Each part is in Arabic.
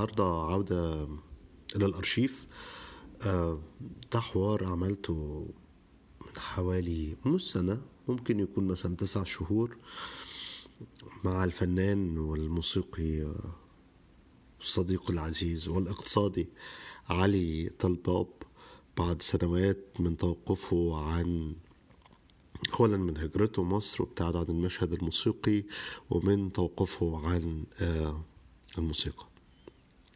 حلقتنا النهاردة عودة إلى الأرشيف. آه، ده حوار عملته من حوالي نص سنة ممكن يكون مثلا تسع شهور مع الفنان والموسيقي آه، الصديق العزيز والاقتصادي علي طلباب. بعد سنوات من توقفه عن أولا من هجرته مصر وابتعد عن المشهد الموسيقي ومن توقفه عن آه، الموسيقى.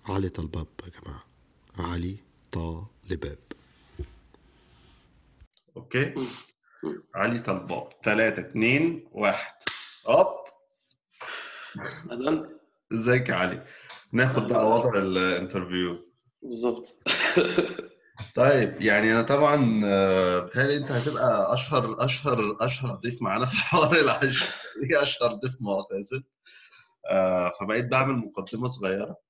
علي طالباب يا جماعة. علي طالباب. okay؟ علي طالباب. ثلاثة اتنين واحد. هوب أهلا إزيك يا علي؟ ناخد بقى وضع ال interview. بالظبط. طيب يعني أنا طبعا آه، بتهيألي أنت هتبقى أشهر أشهر أشهر ضيف معانا في حوار العشاء أشهر ضيف معتزل آه، فبقيت بعمل مقدمة صغيرة.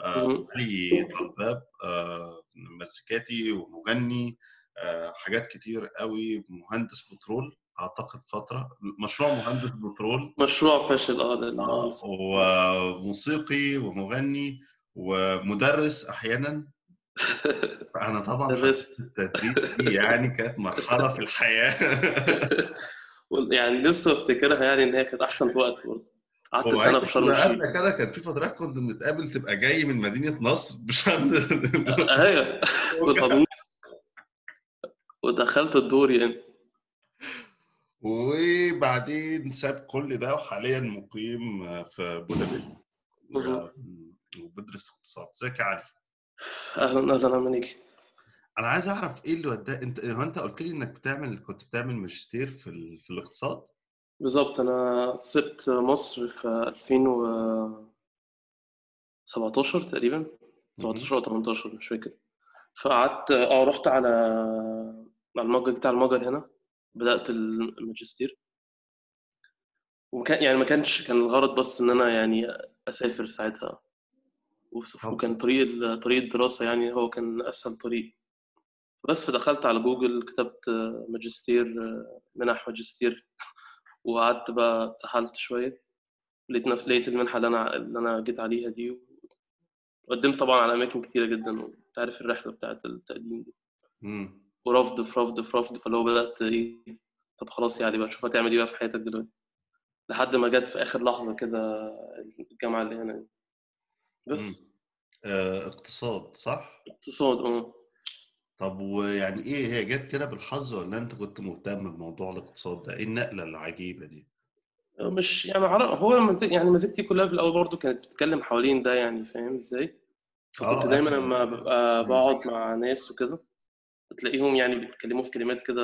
آه، مم. علي طلباب آه، مسكاتي ومغني آه، حاجات كتير قوي مهندس بترول أعتقد فترة مشروع مهندس بترول. مشروع فاشل آه للمهندس. وموسيقي ومغني ومدرس أحيانا. أنا طبعا التدريس يعني كانت مرحلة في الحياة. يعني لسه افتكرها يعني إن هي كانت أحسن وقت برضه. قعدت سنة في شرم الشيخ قبل كده كان في فترات كنا بنتقابل تبقى جاي من مدينة نصر مش عند أيوه. ودخلت الدور يعني. وبعدين ساب كل ده وحاليا مقيم في بودابست مهم. وبدرس اقتصاد. ازيك يا علي؟ أهلا أهلا عمليك أنا عايز أعرف إيه اللي وداك؟ أنت هو أنت قلت لي إنك بتعمل كنت بتعمل ماجستير في ال... في الاقتصاد؟ بالظبط أنا سبت مصر في 2017 تقريبا 17 أو 18 مش فاكر. فقعدت آه رحت على على المجر بتاع المجر هنا بدأت الماجستير. وكان يعني ما كانش كان الغرض بس إن أنا يعني أسافر ساعتها. وكان طريق طريق الدراسة يعني هو كان أسهل طريق. بس فدخلت على جوجل كتبت ماجستير منح ماجستير. وقعدت بقى اتسحلت شوية. لقيت نف... لقيت المنحة اللي أنا اللي أنا جيت عليها دي وقدمت طبعا على أماكن كتيرة جدا وأنت عارف الرحلة بتاعت التقديم دي. ورفض في رفض في رفض فاللي هو بدأت إيه طب خلاص يعني بقى شوف هتعمل إيه بقى في حياتك دلوقتي. لحد ما جت في آخر لحظة كده الجامعة اللي هنا. بس. آه، اقتصاد صح؟ اقتصاد آه. طب ويعني إيه هي جت كده بالحظ ولا أنت كنت مهتم بموضوع الاقتصاد ده؟ إيه النقلة العجيبة دي؟ مش يعني هو مزيك يعني مزيكتي كلها في الأول برضو كانت بتتكلم حوالين ده يعني فاهم إزاي؟ فكنت آه، دايما أيوة. لما ببقى بقعد مع ناس وكده تلاقيهم يعني بيتكلموا في كلمات كده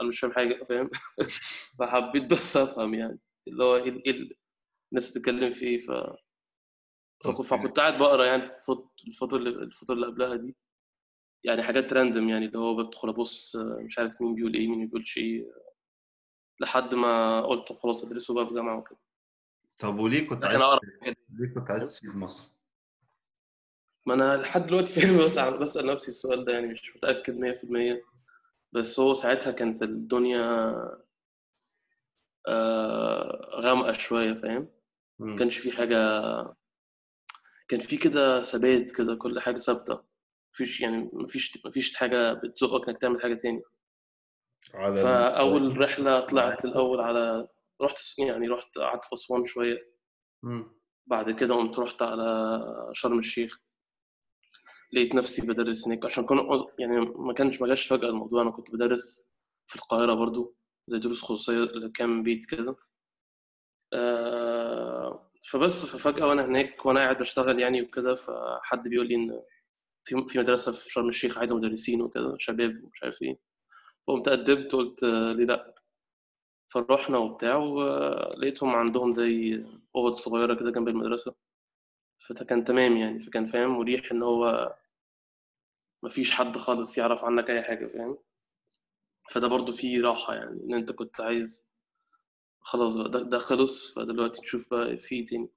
أنا مش فاهم حاجة فاهم فحبيت بس أفهم يعني اللي هو إيه إيه الناس بتتكلم في إيه ف. فكنت قاعد بقرأ يعني في الاقتصاد الفترة اللي الفترة اللي قبلها دي يعني حاجات راندوم يعني اللي هو بدخل أبص مش عارف مين بيقول إيه مين ما بيقولش إيه لحد ما قلت طب خلاص أدرسه بقى في جامعة وكده. طب وليه كنت عايز ليه كنت عايز تسيب مصر؟ ما أنا لحد دلوقتي فاهم بس بسأل نفسي السؤال ده يعني مش متأكد 100% بس هو ساعتها كانت الدنيا آه، غامقة شوية فاهم؟ ما. كانش في حاجة كان في كده ثبات كده كل حاجة ثابتة. مفيش يعني مفيش مفيش حاجة بتزقك إنك تعمل حاجة تاني. على فأول رحلة طلعت الأول على رحت يعني رحت قعدت في أسوان شوية. مم. بعد كده قمت رحت على شرم الشيخ. لقيت نفسي بدرس هناك. عشان كنا يعني ما كانش ما جاش فجأة الموضوع. أنا كنت بدرس في القاهرة برضو زي دروس خصوصية لكام بيت كده. آه، فبس ففجأة وأنا هناك وأنا قاعد بشتغل يعني وكده فحد بيقول لي إن في في مدرسة في شرم الشيخ عايزة مدرسين وكده شباب ومش عارف إيه. فقمت قدمت قلت ليه لأ. فروحنا وبتاع ولقيتهم عندهم زي أوض صغيرة كده جنب المدرسة. فكان تمام يعني فكان فاهم مريح إن هو مفيش حد خالص يعرف عنك أي حاجة فاهم؟ فده برضو فيه راحة يعني إن أنت كنت عايز خلاص بقى ده, ده خلص فدلوقتي نشوف بقى في إيه تاني.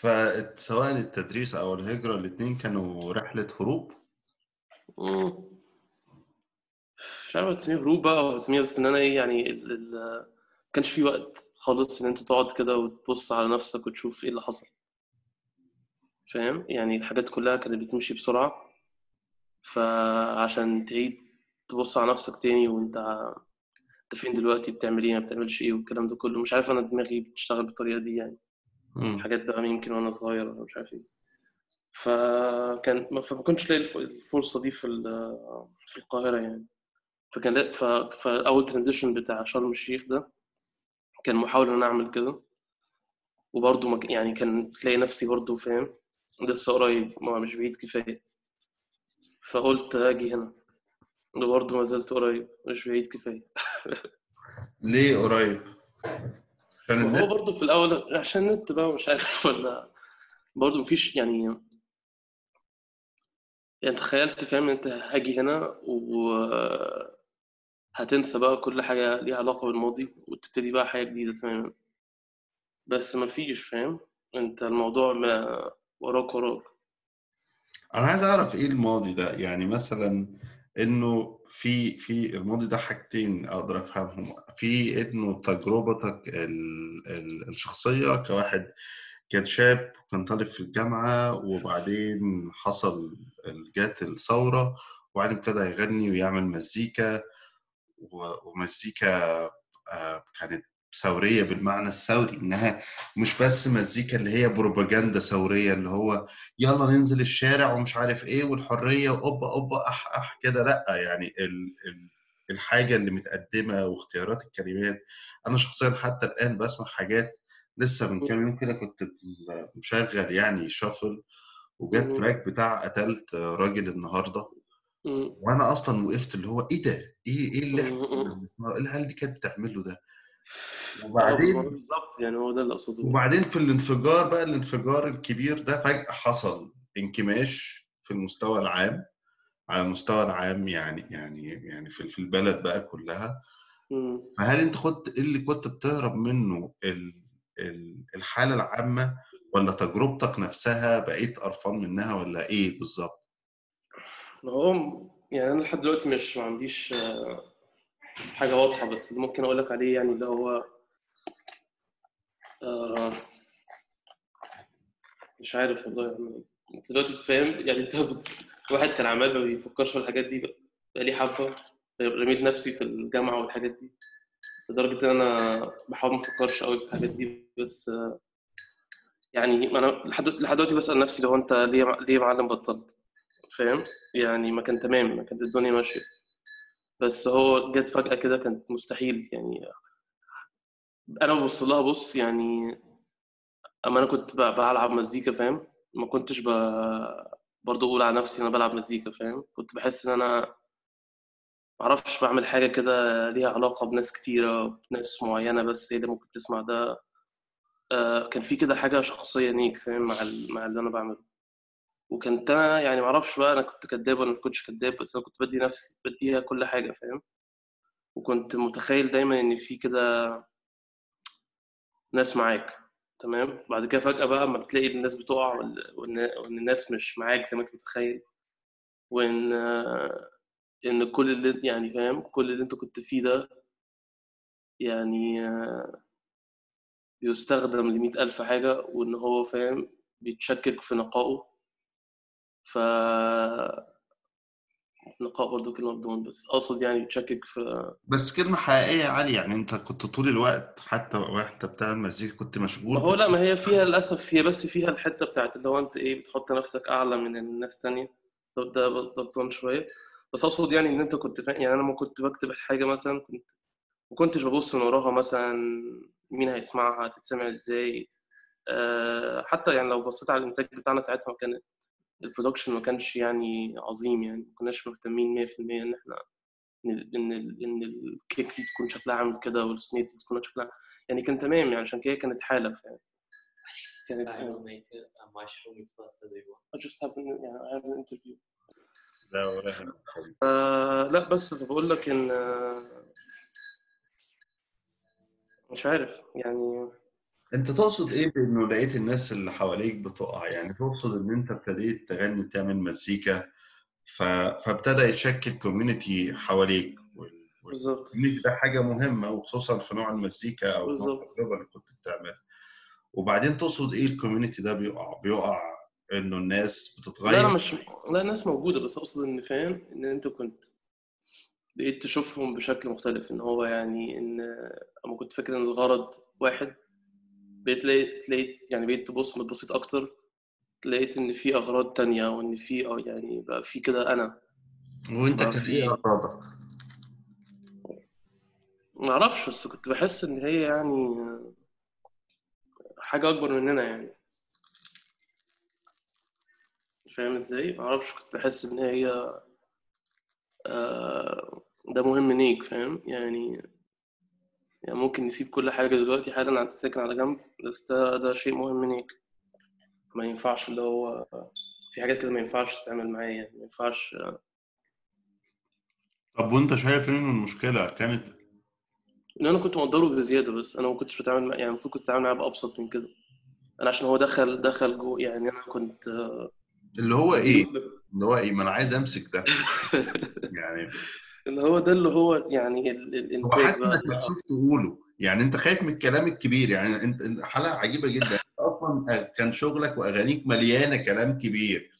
فسواء التدريس أو الهجرة الاتنين كانوا رحلة هروب. مش عارف تسميه هروب بقى أو تسميه بس إن أنا إيه يعني ال... ال... كانش في وقت خالص إن أنت تقعد كده وتبص على نفسك وتشوف إيه اللي حصل. فاهم؟ يعني الحاجات كلها كانت بتمشي بسرعة. فعشان تعيد تبص على نفسك تاني وأنت أنت فين دلوقتي؟ بتعمل إيه؟ ما بتعملش إيه؟ والكلام ده كله. مش عارف أنا دماغي بتشتغل بالطريقة دي يعني. حاجات بقى يمكن وأنا صغير ولا مش عارف إيه. فكان ما فما كنتش لاقي الف- الفرصة دي في في القاهرة يعني. فكان لا- ف... فأول ترانزيشن بتاع شرم الشيخ ده كان محاولة إن أنا أعمل كده. وبرضه ك- يعني كان تلاقي نفسي برضه فاهم؟ لسه قريب ما مش بعيد كفاية. فقلت أجي هنا. وبرضه ما زلت قريب مش بعيد كفاية. ليه قريب؟ عشان النت. برضه في الأول عشان النت بقى مش عارف ولا برضه مفيش يعني يعني تخيلت فاهم؟ أنت هاجي هنا وهتنسى بقى كل حاجة ليها علاقة بالماضي وتبتدي بقى حياة جديدة تماما. بس مفيش فاهم؟ أنت الموضوع ما وراك وراك. أنا عايز أعرف إيه الماضي ده؟ يعني مثلا إنه في في الماضي ده حاجتين أقدر أفهمهم. في إنه تجربتك ال- ال- الشخصية كواحد كان شاب كان طالب في الجامعة وبعدين حصل جات الثورة وبعدين ابتدى يغني ويعمل مزيكا ومزيكا آه، كانت ثورية بالمعنى الثوري إنها مش بس مزيكا اللي هي بروباجندا ثورية اللي هو يلا ننزل الشارع ومش عارف إيه والحرية وأوبا أوبا أح أح كده لأ يعني ال ال الحاجة اللي متقدمة واختيارات الكلمات أنا شخصيا حتى الآن بسمع حاجات لسه من كام يوم كده كنت مشغل يعني شافل وجت. تراك بتاع قتلت راجل النهارده. وأنا أصلا وقفت اللي هو إيه ده؟ إيه إيه اللي؟ إيه العيال دي كانت بتعمله ده؟ وبعدين بالظبط يعني هو ده اللي أقصده. وبعدين في الانفجار بقى الانفجار الكبير ده فجأة حصل انكماش في المستوى العام على المستوى العام يعني يعني يعني في في البلد بقى كلها. فهل أنت كنت إيه اللي كنت بتهرب منه ال- ال- الحالة العامة ولا تجربتك نفسها بقيت قرفان منها ولا إيه بالظبط؟ هو يعني أنا لحد دلوقتي مش ما عنديش حاجة واضحة بس اللي ممكن أقول لك عليه يعني اللي هو آه، مش عارف والله. يعني أنت دلوقتي بتفهم؟ يعني أنت. واحد كان عمال ما بيفكرش في الحاجات دي بقى بقالي حبة رميت نفسي في الجامعة والحاجات دي لدرجة إن أنا بحاول ما أفكرش أوي في الحاجات دي بس آه، يعني أنا لحد لحد دلوقتي بسأل نفسي لو أنت ليه ليه معلم بطلت؟ فاهم؟ يعني ما كان تمام ما كانت الدنيا ماشية. بس هو جت فجأة كده كانت مستحيل يعني. أنا ببص لها بص يعني أما أنا كنت بلعب مزيكا فاهم؟ ما كنتش ب... برضه أقول على نفسي أنا بلعب مزيكا فاهم؟ كنت بحس إن أنا معرفش بعمل حاجة كده ليها علاقة بناس كتيرة بناس معينة بس هي اللي ممكن تسمع ده. آه، كان في كده حاجة شخصية ليك فاهم؟ مع ال- مع اللي أنا بعمله. وكنت أنا يعني معرفش بقى أنا كنت كداب ولا ما كنتش كداب بس أنا كنت بدي نفسي بديها كل حاجة فاهم؟ وكنت متخيل دايما إن في كده ناس معاك تمام؟ بعد كده فجأة بقى أما بتلاقي الناس بتقع وإن الناس مش معاك زي ما أنت متخيل آه، إن كل اللي يعني فاهم؟ كل اللي أنت كنت فيه ده يعني بيستخدم لمئة ألف حاجة وإن هو فاهم بيتشكك في نقائه. ف نقاء برضو كلمة مضمون بس. أقصد يعني بيتشكك في بس كلمة حقيقية عالية يعني أنت كنت طول الوقت حتى وأنت بتعمل مزيكا كنت ما مشغول هو لا ما هي فيها للأسف هي بس فيها الحتة بتاعت اللي هو أنت إيه بتحط نفسك أعلى من الناس تانية. ده ده ضبطان شوية بس أقصد يعني إن أنت كنت فاهم يعني أنا لما كنت بكتب الحاجة مثلا كنت ما كنتش ببص من وراها مثلا مين هيسمعها هتتسمع إزاي. أه حتى يعني لو بصيت على الإنتاج بتاعنا ساعتها ما كان ال production ما كانش يعني عظيم يعني ما كناش مهتمين 100% إن إحنا إن إن ال- إن ال kick دي تكون شكلها عامل كده وال snare دي تكون شكلها يعني كان تمام يعني عشان كده كانت حالة فاهم كانت I will make a, a mushroom pasta do you want? I just have an, يعني I have an interview لا ولا. آه لا بس فبقول لك إن آه، مش عارف يعني أنت تقصد إيه بإنه لقيت الناس اللي حواليك بتقع؟ يعني تقصد إن أنت ابتديت تغني وتعمل مزيكا ف... فابتدى يتشكل كوميونتي حواليك وال- بالظبط. ده حاجة مهمة وخصوصا في نوع المزيكا أو نوع بالظبط. التجربة اللي كنت بتعملها. وبعدين تقصد إيه الكوميونتي ده بيقع؟ بيقع إنه الناس لا بتتغير؟ أنا مش لا الناس موجودة بس أقصد إن فاهم؟ إن أنت كنت بقيت تشوفهم بشكل مختلف إن هو يعني إن أما كنت فاكر إن الغرض واحد بقيت تلاقي تلاقي يعني بقيت تبص بتبسط أكتر لقيت إن في أغراض تانية وإن في آه يعني بقى في كده أنا. وأنت كان في إيه أغراضك؟ ما أعرفش بس كنت بحس إن هي يعني حاجة أكبر مننا يعني. فاهم إزاي؟ ما أعرفش كنت بحس إن هي آه، ده مهم ليك فاهم؟ يعني يعني ممكن نسيب كل حاجة دلوقتي حالا عن تتركن على جنب بس ده ده شيء مهم ليك ما ينفعش اللي هو في حاجات كده ما ينفعش تتعمل معايا يعني ما ينفعش. طب وأنت شايف ان المشكلة كانت؟ ان أنا كنت مقدره بزيادة بس أنا ما كنتش بتعامل مع يعني المفروض كنت اتعامل معاه بأبسط من كده. أنا عشان هو دخل دخل جو يعني أنا كنت اللي هو إيه؟ اللي هو إيه؟ ما أنا عايز أمسك ده. يعني اللي هو ده اللي هو يعني هو حاسس إنك مكسوف تقوله يعني أنت خايف من الكلام الكبير. يعني أنت حلقة عجيبة جدا. أصلا كان شغلك وأغانيك مليانة كلام كبير.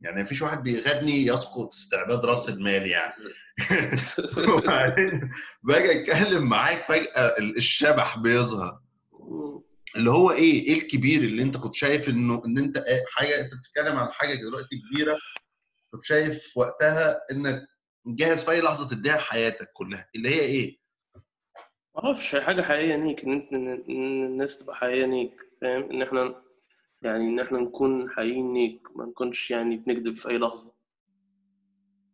يعني مفيش واحد بيغني يسقط استعباد رأس المال يعني. وبعدين باجي أتكلم معاك فجأة الشبح بيظهر. اللي هو إيه إيه الكبير اللي أنت كنت شايف إنه إن أنت إيه حاجة أنت بتتكلم عن حاجة دلوقتي كبيرة. كنت شايف وقتها إنك جاهز في أي لحظة تديها حياتك كلها اللي هي إيه؟ حاجة حقيقية ليك إن أنت إن إن الناس تبقى حقيقية ليك فاهم؟ إن إحنا يعني إن إحنا نكون حقيقيين ليك ما نكونش يعني بنكذب في أي لحظة.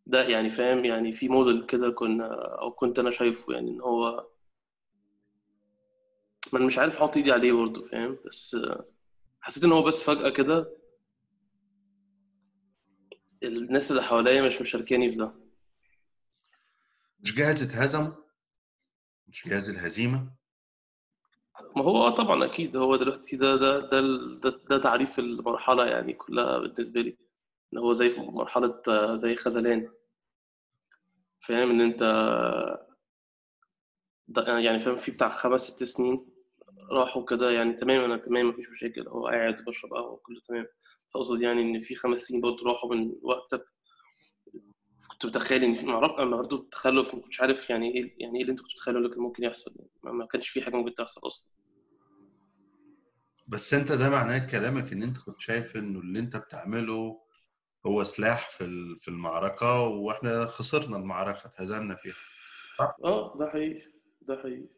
ده يعني فاهم؟ يعني في موديل كده كنا أو كنت أنا شايفه يعني إن هو ما أنا مش عارف أحط إيدي عليه برضه فاهم؟ بس حسيت إن هو بس فجأة كده الناس اللي حواليا مش مشاركاني في ده. مش جاهز تتهزم مش جاهز الهزيمة؟ ما هو آه طبعا أكيد هو دلوقتي ده ده ده ده, ده تعريف المرحلة يعني كلها بالنسبة لي إن هو زي مرحلة آه، زي خذلان فاهم إن أنت ده يعني فاهم في بتاع خمس ست سنين راحوا كده يعني تمام أنا تمام مفيش مشاكل. هو قاعد بشرب قهوة كله تمام. فاقصد يعني إن في خمس سنين برضه راحوا من وقتك؟ كنت متخيل إن برضه التخلف ما كنتش عارف يعني إيه يعني إيه اللي أنت كنت متخيله اللي كان ممكن يحصل يعني ما- كانش في حاجة ممكن تحصل أصلا. بس أنت ده معناه كلامك إن أنت كنت شايف إنه اللي أنت بتعمله هو سلاح في في المعركة وإحنا خسرنا المعركة اتهزمنا فيها. آه ده حقيقي ده حقيقي.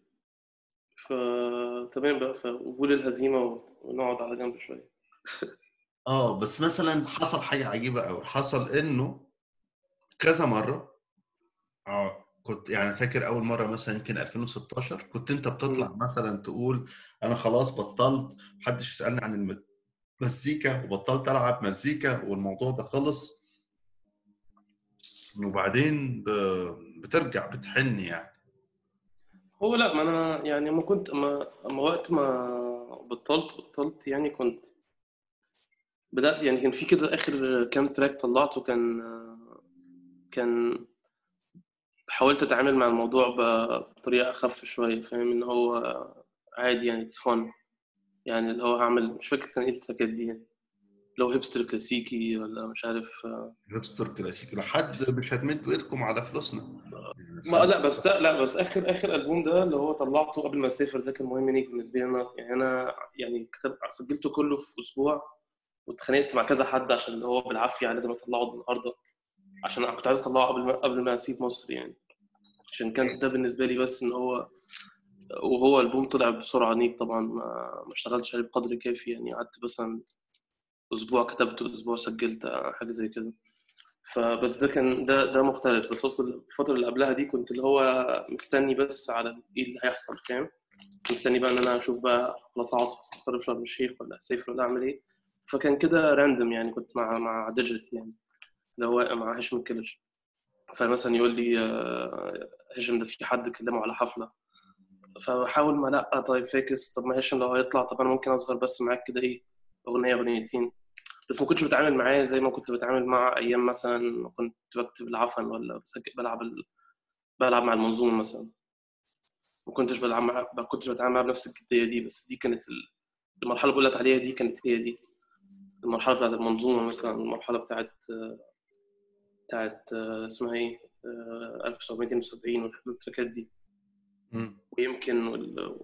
فتمام بقى فقبول الهزيمة ونقعد على جنب شوية. آه بس مثلا حصل حاجة عجيبة قوي حصل إنه كذا مرة. آه. كنت يعني فاكر أول مرة مثلا يمكن 2016 كنت أنت بتطلع. مثلا تقول أنا خلاص بطلت محدش يسألني عن المزيكا وبطلت ألعب مزيكا والموضوع ده خلص. وبعدين بترجع بتحن يعني. هو لا ما أنا يعني ما كنت ما, ما وقت ما بطلت بطلت يعني كنت بدأت يعني كان في كده آخر كام تراك طلعته كان كان حاولت أتعامل مع الموضوع ب- بطريقة أخف شوية فاهم؟ إن هو عادي يعني it's fun يعني اللي هو هعمل مش فاكر كان إيه ال tracks دي يعني. لو hipster كلاسيكي ولا مش عارف هيبستر كلاسيكي لحد مش هتمدوا إيدكم على فلوسنا. يعني ما لا بس ده لا بس آخر آخر ألبوم ده اللي هو طلعته قبل ما أسافر ده كان مهم ليك بالنسبة لي أنا. يعني أنا يعني كتب سجلته كله في أسبوع واتخانقت مع كذا حد عشان اللي هو بالعافية لازم اطلعه النهارده. عشان كنت عايز أطلعه قبل ما قبل ما أسيب مصر يعني. عشان كان ده بالنسبة لي بس إن هو وهو ألبوم طلع بسرعة نيك طبعا ما, ما اشتغلتش عليه بقدر كافي يعني. قعدت مثلا أسبوع كتبته أسبوع سجلت حاجة زي كده. فبس ده كان ده ده مختلف. بس وصل الفترة اللي قبلها دي كنت اللي هو مستني بس على إيه اللي هيحصل فاهم؟ مستني بقى إن أنا أشوف بقى خلاص اقعد في شرم الشيخ ولا اسافر ولا أعمل إيه. فكان كده random يعني كنت مع مع ديجيت يعني. اللي هو مع هشام الكلج فمثلا يقول لي آه، هشام ده في حد كلمه على حفلة. فبحاول ما لا طيب فاكس. طب ما هشام لو هيطلع طب أنا ممكن أصغر بس معاك كده إيه أغنية أغنيتين. بس ما كنتش بتعامل معاه زي ما كنت بتعامل مع أيام مثلا كنت بكتب العفن ولا بلعب ال... بلعب مع المنظومة مثلا. ما كنتش بلعب مع ما كنتش بتعامل معاه بنفس الجدية دي. بس دي كانت ال- المرحلة اللي بقول لك عليها دي كانت هي دي. المرحلة بتاعت المنظومة مثلا المرحلة بتاعت بتاعت اسمها إيه آه، 1972 والتراكات دي. مم. ويمكن وال...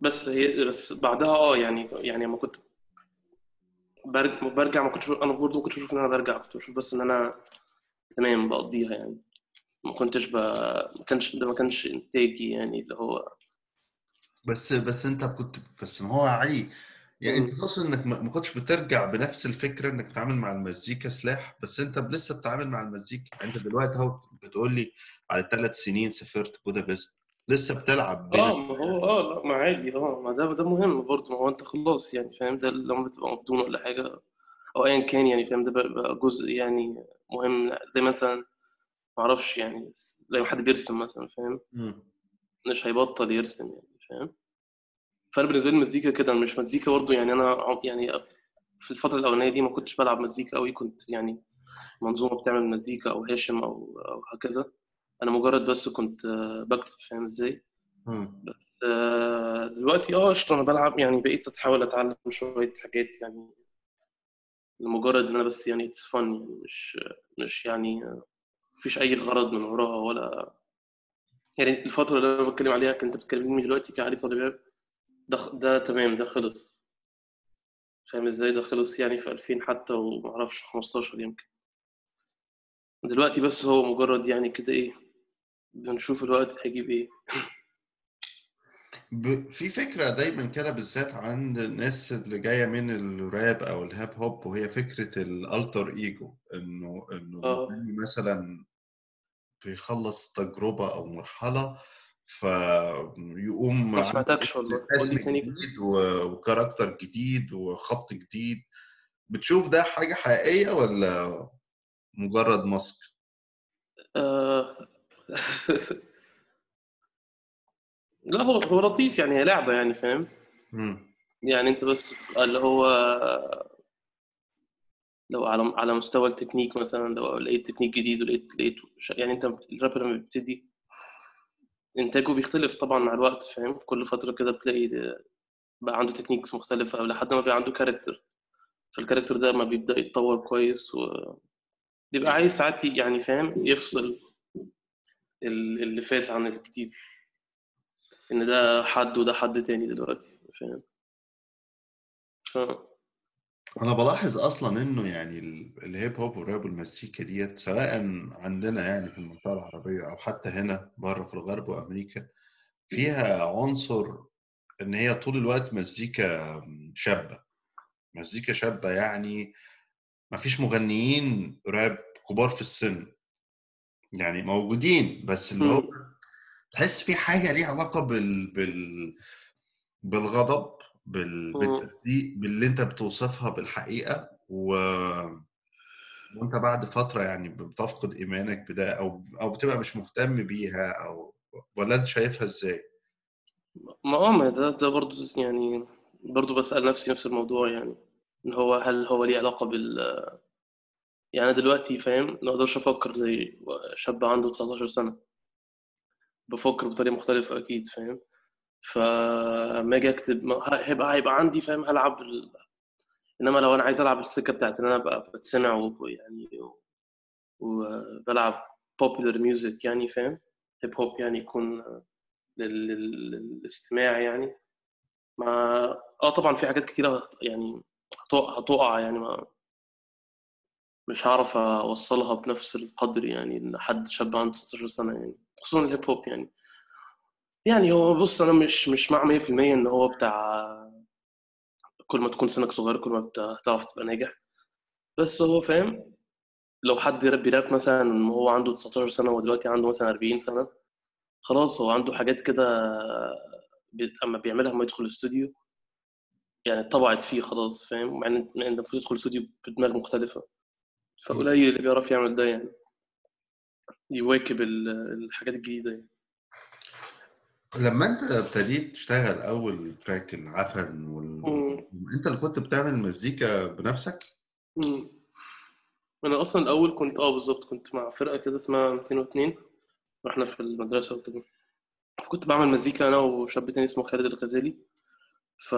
بس هي بس بعدها آه يعني يعني لما كنت برجع, برجع ما كنتش أنا برضه ما كنتش بشوف إن أنا برجع كنت بشوف بس إن أنا تمام بقضيها يعني. ما كنتش ب... ما كانش ده ما كانش إنتاجي يعني اللي هو بس بس أنت كنت بس ما هو علي يعني انت. تقصد انك ما كنتش بترجع بنفس الفكرة انك بتتعامل مع المزيكا سلاح بس انت لسه بتتعامل مع المزيكا. يعني انت دلوقتي اهو بتقول لي على ثلاث سنين سافرت بودابست لسه بتلعب آه ما هو آه لا ما عادي آه ما ده ده مهم برضه ما هو انت خلاص يعني فاهم؟ ده لما بتبقى مبدون ولا حاجة أو ايا كان يعني فاهم؟ ده بقى جزء يعني مهم زي مثلا ما أعرفش يعني زي ما حد بيرسم مثلا فاهم. مش هيبطل يرسم يعني فاهم؟ فانا بالنسبة لي المزيكا كده مش مزيكا برضه يعني أنا يعني في الفترة الأولانية دي ما كنتش بلعب مزيكا قوي كنت يعني منظومة بتعمل مزيكا أو هاشم أو أو هكذا. أنا مجرد بس كنت آه، بكتب فاهم إزاي؟ مم. آه، دلوقتي آه قشطة أنا بلعب يعني بقيت احاول أتعلم شوية حاجات يعني لمجرد إن أنا بس يعني اتس فن يعني مش مش يعني آه، مفيش أي غرض من وراها ولا يعني الفترة اللي أنا بتكلم عليها كنت بتكلمني دلوقتي كعلي طالباب ده ده تمام ده خلص. فاهم إزاي؟ ده خلص يعني في 2000 حتى ومعرفش 15 يمكن. دلوقتي بس هو مجرد يعني كده إيه بنشوف الوقت هيجيب إيه. ب... في فكرة دايما كده بالذات عند الناس اللي جاية من الراب أو الهاب هوب وهي فكرة الألتر إيجو إنه آه. المغني مثلا بيخلص تجربة أو مرحلة فيقوم ما سمعتكش والله جديد وكاركتر جديد وخط جديد بتشوف ده حاجة حقيقية ولا مجرد ماسك؟ آه. لا هو هو لطيف يعني هي لعبة يعني فاهم. يعني انت بس اللي هو لو على على مستوى التكنيك مثلا لو لقيت تكنيك جديد ولقيت لقيت يعني انت الرابر لما بيبتدي إنتاجه بيختلف طبعا مع الوقت فاهم؟ كل فترة كده بتلاقي بقى عنده techniques مختلفة لحد ما بيبقى عنده character فال character ده ما بيبدأ يتطور كويس وبيبقى عايز ساعات يعني فاهم؟ يفصل ال- اللي فات عن الجديد. إن ده حد وده حد تاني دلوقتي فاهم. أنا بلاحظ أصلا إنه يعني ال- الهيب هوب والراب والمزيكا ديت سواء عندنا يعني في المنطقة العربية أو حتى هنا بره في الغرب وأمريكا فيها عنصر إن هي طول الوقت مزيكا شابة مزيكا شابة يعني مفيش مغنيين راب كبار في السن يعني موجودين بس اللي هو مم. تحس في حاجة ليها علاقة بال... بال... بالغضب. بالتصديق باللي انت بتوصفها بالحقيقة و... وانت بعد فترة يعني بتفقد إيمانك بده أو أو بتبقى مش مهتم بيها أو ولا أنت شايفها إزاي؟ ما آه ما ده ده برضه يعني برضه بسأل نفسي نفس الموضوع يعني ان هو هل هو ليه علاقة بال يعني أنا دلوقتي فاهم ما أقدرش أفكر زي شاب عنده 19 سنة بفكر بطريقة مختلفة أكيد فاهم فلما أجي أكتب ما- هيبقى هيبقى عندي فاهم هلعب ال... إنما لو أنا عايز ألعب السكة بتاعت إن أنا ابقى بتسمع ويعني وبلعب popular music يعني فاهم هيب هوب يعني يكون لل- لل- للاستماع يعني. مع آه طبعا في حاجات كتيرة هت- يعني هتقع, هتقع يعني ما مش هعرف أوصلها بنفس القدر يعني لحد شاب عنده 16 سنة يعني خصوصا الهيب هوب يعني. يعني هو بص أنا مش مش مع 100% إن هو بتاع كل ما تكون سنك صغير كل ما هتعرف تبقى ناجح. بس هو فاهم لو حد راب بيراب مثلا وهو عنده 19 سنة ودلوقتي عنده مثلا 40 سنة خلاص هو عنده حاجات كده أما بيعملها لما يدخل الاستوديو يعني اتطبعت فيه خلاص فاهم؟ مع إن المفروض يدخل الاستوديو بدماغ مختلفة. فقليل اللي بيعرف يعمل ده يعني. يواكب ال- الحاجات الجديدة يعني. لما انت ابتديت تشتغل أول تراك العفن وال... مم. انت اللي كنت بتعمل مزيكا بنفسك؟ مم. أنا أصلا الأول كنت آه بالظبط كنت مع فرقة كده اسمها 202 وإحنا في المدرسة وكده كنت بعمل مزيكا أنا وشاب تاني اسمه خالد الغزالي ف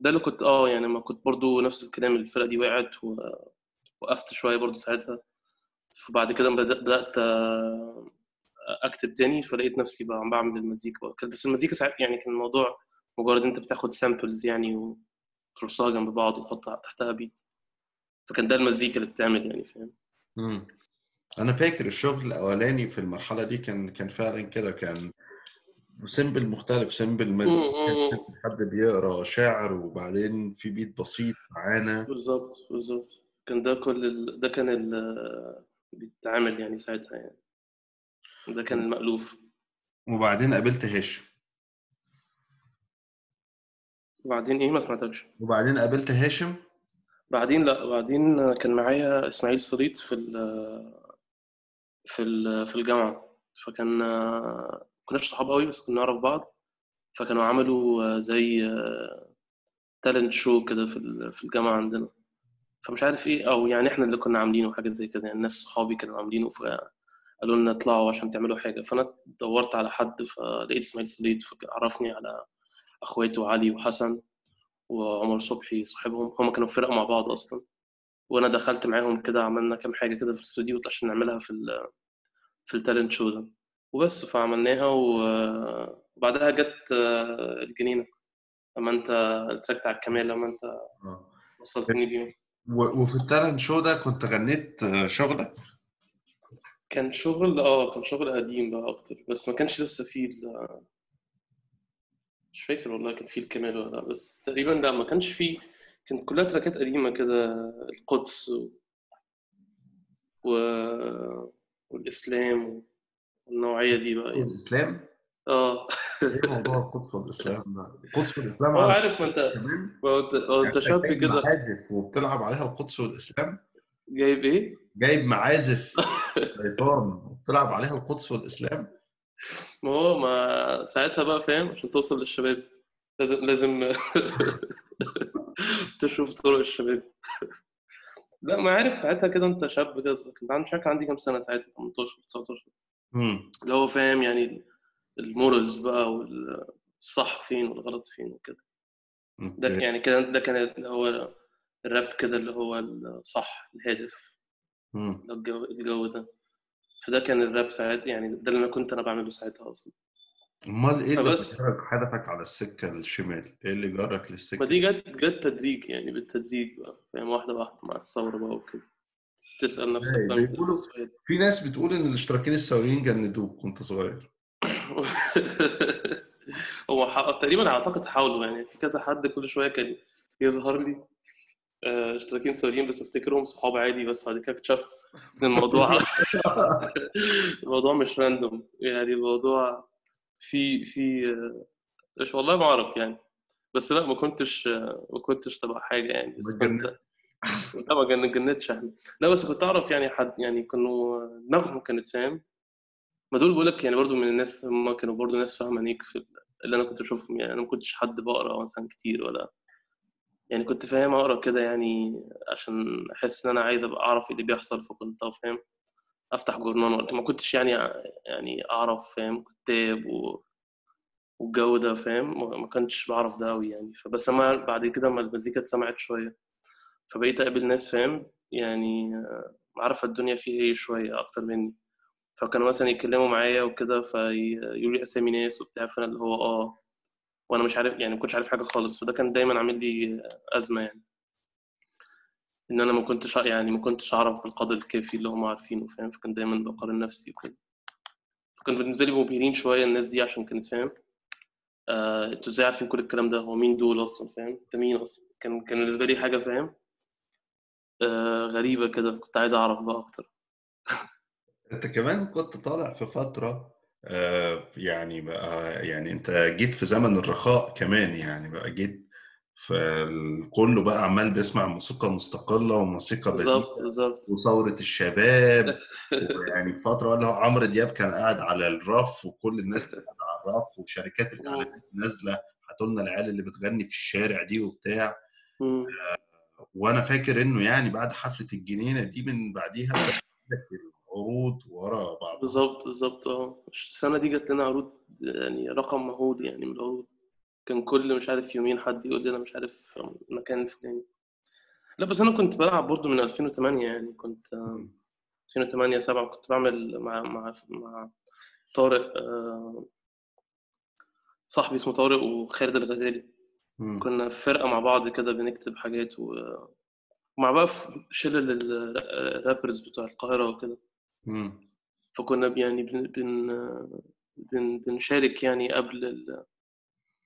ده اللي كنت آه يعني ما كنت برضو نفس الكلام الفرقة دي وقعت ووقفت شوية برضو ساعتها فبعد كده بدأ- أكتب تاني فلقيت نفسي بقى عم بعمل المزيكا بقى. بس المزيكا ساعات يعني كان الموضوع مجرد أنت بتاخد سامبلز يعني وترصها جنب بعض وتحط تحتها بيت فكان ده المزيكا اللي بتتعمل يعني فاهم. أنا فاكر الشغل الأولاني في المرحلة دي كان كان فعلا كده كان sample مختلف sample مزيكا. حد بيقرأ شعر وبعدين في بيت بسيط معانا بالظبط بالظبط كان ده كل ال... ده كان ال... بيتعمل يعني ساعتها يعني ده كان المألوف وبعدين قابلت هاشم وبعدين إيه؟ ما سمعتكش. وبعدين قابلت هاشم بعدين لا بعدين كان معايا إسماعيل صليط في ال في ال في الجامعة. فكان كناش صحاب قوي بس كنا نعرف بعض. فكانوا عملوا زي تالنت شو كده في في الجامعة عندنا. فمش عارف إيه أو يعني إحنا اللي كنا عاملينه حاجة زي كده. يعني ناس صحابي كانوا عاملينه فقالوا لنا اطلعوا عشان تعملوا حاجة. فأنا دورت على حد فلقيت إسماعيل صليط فعرفني على أخواته علي وحسن وعمر صبحي صاحبهم. هم كانوا في فرقة مع بعض أصلا. وأنا دخلت معاهم كده عملنا كام حاجة كده في الاستوديو عشان نعملها في ال في التالنت شو ده. وبس فعملناها وبعدها جت الجنينة. لما أنت تركت على الكمال لما أنت آه. وصلتني بيهم. وفي التالنت شو ده كنت غنيت شغلك؟ كان شغل آه كان شغل قديم بقى أكتر بس ما كانش لسه فيه ال- مش فاكر والله كان فيه الكمال ولا لأ بس تقريبا لأ ما كانش فيه كانت كلها تراكات قديمة كده القدس و... و... والإسلام والنوعية دي بقى يعني. الاسلام آه. إيه موضوع القدس والإسلام ده؟ القدس والإسلام على عارف ما أنت ما أنت يعني أنت انت شاب كده. معازف وبتلعب عليها القدس والإسلام؟ جايب إيه؟ جايب معازف. شيطان وبتلعب عليها القدس والإسلام. ما هو ما ساعتها بقى فاهم عشان توصل للشباب. لازم لازم تشوف طرق الشباب. لا ما عارف ساعتها كده انت شاب كده كنت عندي شكل عندي كام سنة ساعتها؟ 18 19 امم اللي هو فاهم يعني المورالز بقى والصح فين والغلط فين وكده. ده يعني كده ده كان اللي هو الراب كده اللي هو الصح الهادف. الجو, الجو ده. فده كان الراب ساعتها يعني ده اللي أنا كنت أنا بعمله ساعتها أصلا. أمال إيه اللي. جرك حدفك على السكة الشمال؟ إيه اللي جرك للسكة؟ ما دي جت جت تدريج يعني بالتدريج بقى فاهم؟ واحدة واحدة مع الثورة بقى وكده. تسأل نفسك إيه، بيقولوا- في ناس بتقول إن الاشتراكيين السوريين جندوك وأنت صغير. هو ح- تقريبا أعتقد حاولوا يعني في كذا حد كل شوية كان يظهر لي اشتراكين سوريين بس افتكرهم صحاب عادي بس بعد كده اكتشفت إن الموضوع الموضوع مش راندوم يعني الموضوع في في آه، مش والله ما أعرف يعني. بس لا ما كنتش آه، ما كنتش تبع حاجة يعني. بس كنت لا ما جن- جنتش إحنا لا بس كنت أعرف يعني حد يعني كانوا دماغهم كانت فاهم؟ ما دول بقول لك يعني برضو من الناس هم كانوا برضو ناس فاهمة نيك في ال- اللي أنا كنت اشوفهم يعني. أنا ما كنتش حد بقرأ مثلا كتير ولا يعني كنت فاهم أقرأ كده يعني عشان أحس إن أنا عايز أبقى أعرف إيه اللي بيحصل فكنت فاهم أفتح جورنال ولا ما كنتش يعني يعني أعرف فاهم كتاب و... والجو ده فاهم ما كنتش بعرف ده قوي يعني. فبس أما بعد كده ما المزيكا اتسمعت شوية فبقيت أقابل ناس فاهم يعني عارفة الدنيا فيها إيه شوية أكتر مني. فكانوا مثلا يتكلموا معايا وكده فيقولوا لي أسامي ناس وبتاع فأنا اللي هو آه وأنا مش عارف يعني ما كنتش عارف حاجة خالص. فده كان دايما عامل لي أزمة يعني. إن أنا ما كنتش يعني ما كنتش أعرف بالقدر الكافي اللي هم عارفينه فاهم؟ فكان دايما بقارن نفسي وكده. فكان بالنسبة لي مبهرين شوية الناس دي عشان كانت فاهم؟ آه، أنتوا إزاي عارفين كل الكلام ده؟ هو مين دول أصلا؟ فاهم؟ أنت مين أصلا؟ كان كان بالنسبة لي حاجة فاهم؟ آه، غريبة كده. كنت عايز أعرف بقى أكتر. أنت كمان كنت طالع في فترة آه، يعني بقى يعني انت جيت في زمن الرخاء كمان يعني بقى جيت فكله بقى عمال بيسمع موسيقى مستقلة وموسيقى بالظبط بالظبط. وثورة الشباب ويعني في فترة اللي هو عمرو دياب كان قاعد على الرف وكل الناس قاعدة على الرف وشركات الإعلانات نازلة هاتوا لنا العيال اللي بتغني في الشارع دي وبتاع. مم. وأنا فاكر إنه يعني بعد حفلة الجنينة دي من بعديها العروض ورا بعض. بالظبط بالظبط آه. السنة دي جات لنا عروض يعني رقم مهول يعني من العروض. كان كل مش عارف يومين حد يقول لي أنا مش عارف المكان الفلاني لا بس أنا كنت بلعب برضو من 2008 يعني كنت آه، 2008 7 كنت بعمل مع مع مع طارق آه، صاحبي اسمه طارق وخالد الغزالي. كنا في فرقة مع بعض كده بنكتب حاجات و... ومع بقى شلل الرابرز بتوع القاهرة وكده. فكنا يعني بن... بن... بن... بنشارك يعني قبل.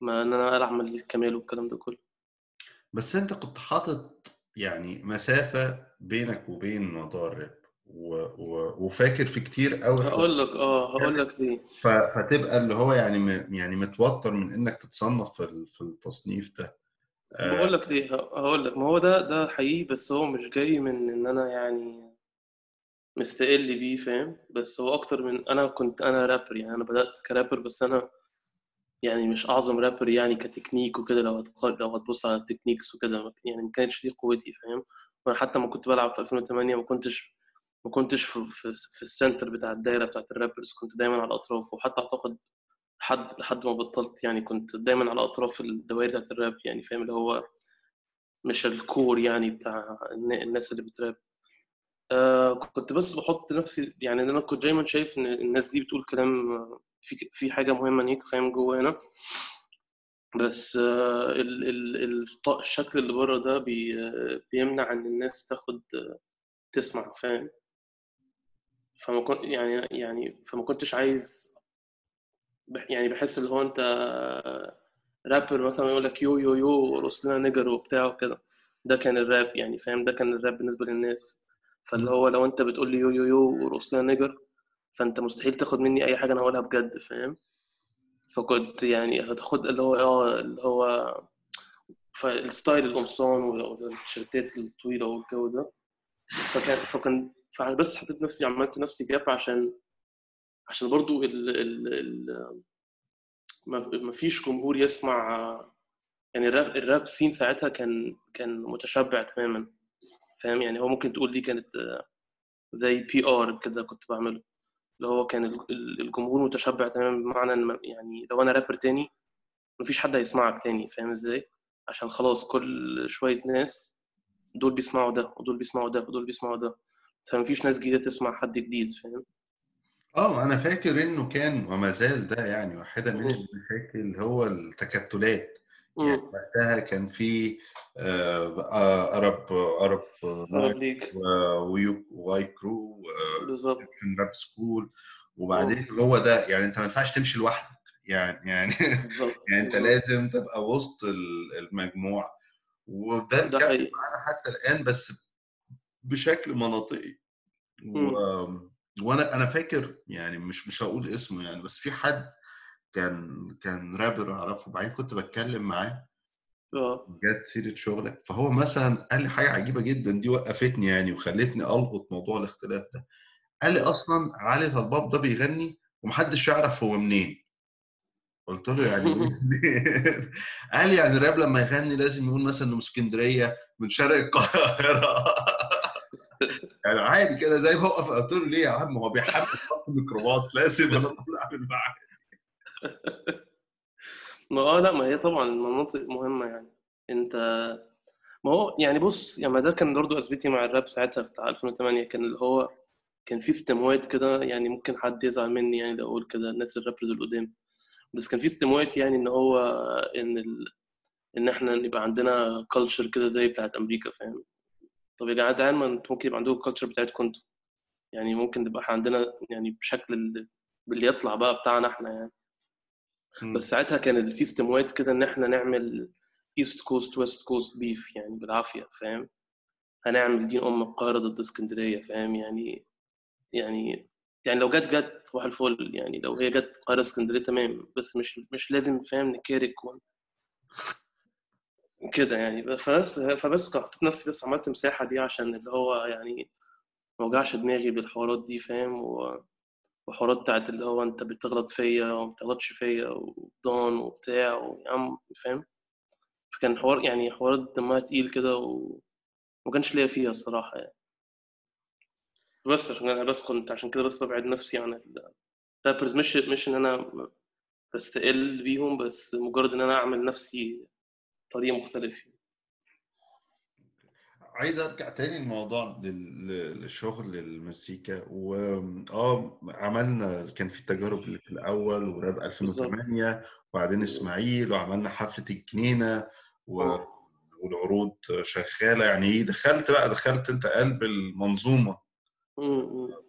ما إن أنا اعمل الكمال والكلام ده كله. بس أنت كنت حاطط يعني مسافة بينك وبين موضوع الراب و... و... وفاكر في كتير قوي هقول لك آه هقول لك ليه. ف... فتبقى اللي هو يعني م... يعني متوتر من إنك تتصنف في, ال... في التصنيف ده. آه، بقول لك ليه هقول لك ما هو ده ده حقيقي بس هو مش جاي من إن أنا يعني مستقل بيه فاهم؟ بس هو أكتر من أنا كنت أنا رابر يعني أنا بدأت كرابر بس أنا يعني مش أعظم رابر يعني كتكنيك وكده. لو هتقارن لو هتبص على ال techniques وكده يعني ما كانتش دي قوتي فاهم؟ وأنا حتى ما كنت بلعب في 2008 ما كنتش ما كنتش في, في, في ال center بتاع الدايرة بتاعت ال rappers كنت دايما على الأطراف. وحتى أعتقد لحد لحد ما بطلت يعني كنت دايما على أطراف الدوائر بتاعت الراب يعني فاهم؟ اللي هو مش الكور يعني بتاع الن- الناس اللي بتراب آه كنت بس بحط نفسي يعني أنا كنت دايما شايف إن الناس دي بتقول كلام في في حاجة مهمة ليك فاهم جوه هنا. بس آه الشكل اللي بره ده بي بيمنع إن الناس تاخد تسمع فاهم؟ فما كنت يعني يعني فما كنتش عايز يعني بحس اللي هو أنت رابر مثلا يقول لك yo yo yo رقص لنا nigger وبتاع وكده. ده كان الراب يعني فاهم؟ ده كان الراب بالنسبة للناس. فاللي هو لو انت بتقول لي yo yo yo ورقص لنا nigger فانت مستحيل تاخد مني أي حاجة أنا هقولها بجد فاهم؟ فكنت يعني هتاخد اللي هو آه اللي هو فال style القمصان والتيشيرتات الطويلة والجو ده. فكان فكان فبس حطيت نفسي عملت نفسي جاب عشان عشان برضو ال ال ال ما فيش جمهور يسمع يعني ال rap ال rap scene ساعتها كان كان متشبع تماما. فاهم يعني هو ممكن تقول دي كانت آه، زي PR كده كنت بعمله اللي هو كان ال- ال- الجمهور متشبع تماما بمعنى يعني لو أنا رابر تاني مفيش حد هيسمعك تاني فاهم إزاي عشان خلاص كل شوية ناس دول بيسمعوا ده ودول بيسمعوا ده ودول بيسمعوا ده فمفيش ناس جديدة تسمع حد جديد فاهم آه أنا فاكر إنه كان وما زال ده يعني واحدة من. المشاكل هو التكتلات يعني. وقتها كان في آه، آه، Arab Arab League Y Crew بالظبط. Rap School. وبعدين هو ده يعني أنت ما ينفعش تمشي لوحدك يعني يعني يعني أنت. لازم تبقى وسط ال- المجموعة. وده حقيقي. معانا حتى الآن بس بشكل مناطقي. و... وأنا أنا فاكر يعني مش مش هقول اسمه يعني بس في حد كان كان رابر أعرفه وبعدين كنت بتكلم معاه. آه. جت سيرة شغلك فهو مثلا قال لي حاجة عجيبة جدا دي وقفتني يعني وخلتني ألقط موضوع الاختلاف ده. قال لي أصلا علي طلباب ده بيغني ومحدش يعرف هو منين. قلت له يعني؟ قال لي يعني الراب لما يغني لازم يقول مثلا إنه من اسكندرية من شرق القاهرة. يعني عادي كده زي ما وقف قلت له ليه يا عم؟ هو بيحب خط الميكروباص لازم أنا أطلع من معاه ما آه لأ ما هي طبعا المناطق مهمة يعني. أنت ما هو يعني بص يعني ما ده كان برضه أثبتي مع الراب ساعتها بتاع 2008 كان اللي هو كان في استموات كده يعني ممكن حد يزعل مني يعني لو أقول كده الناس الرابرز القدام. بس كان في استموات يعني إن هو إن ال... إن إحنا نبقى عندنا culture كده زي بتاعت أمريكا فاهم؟ طب يا جدعان أنتوا ممكن يبقى عندكم ال culture بتاعتكم أنتوا. يعني ممكن نبقى عندنا يعني بشكل ال- باللي يطلع بقى بتاعنا إحنا يعني. بس ساعتها كان في استموات كده إن إحنا نعمل East Coast West Coast beef يعني بالعافية فاهم؟ هنعمل دين أم القاهرة ضد اسكندرية فاهم؟ يعني يعني يعني لو جت جت صباح الفل يعني لو هي جت القاهرة اسكندرية تمام بس مش مش لازم فاهم؟ نكارك كده يعني. فبس فبس حطيت نفسي بس عملت مساحة دي عشان اللي هو يعني ما اوجعش دماغي بالحوارات دي فاهم؟ و- وحوارات بتاعت اللي هو انت بتغلط فيا وما بتغلطش فيا وضان وبتاع ويا عم فاهم؟ فكان حوار يعني حوارات دمها تقيل كده وما كانش ليا فيها الصراحة يعني. بس عشان أنا بس كنت عشان كده بس ببعد نفسي عن الرابرز مش مش إن أنا بستقل بيهم بس مجرد إن أنا أعمل نفسي طريقة مختلفة. عايز ارجع تاني الموضوع للشغل المزيكا و آه عملنا كان في التجارب اللي في الأول وراب 2008 وبعدين إسماعيل وعملنا حفلة الجنينة و... والعروض شغالة. يعني إيه دخلت بقى دخلت أنت قلب المنظومة.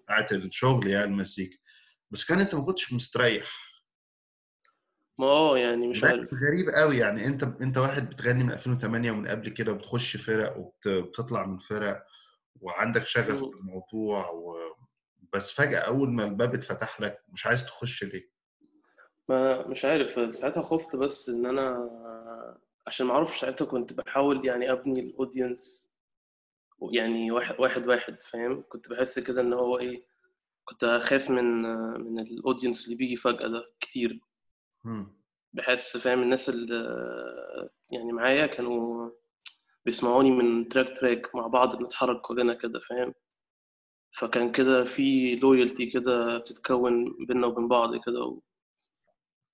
بتاعت الشغل يعني المزيكا. بس كان أنت ما كنتش مستريح. ما آه يعني مش عارف غريب قوي يعني انت انت واحد بتغني من 2008 ومن قبل كده وبتخش فرق وبتطلع من فرق وعندك شغف. بالموضوع و... بس فجأة أول ما الباب اتفتح لك مش عايز تخش ليه؟ ما مش عارف ساعتها خفت بس إن أنا عشان ما أعرفش ساعتها كنت بحاول يعني أبني ال audience يعني واحد واحد واحد فاهم كنت بحس كده إن هو إيه كنت أخاف من من ال audience اللي بيجي فجأة ده كتير بحس فاهم الناس اللي يعني معايا كانوا بيسمعوني من track track مع بعض بنتحرك كلنا كده فاهم؟ فكان كده في loyalty كده بتتكون بينا وبين بعض كده و...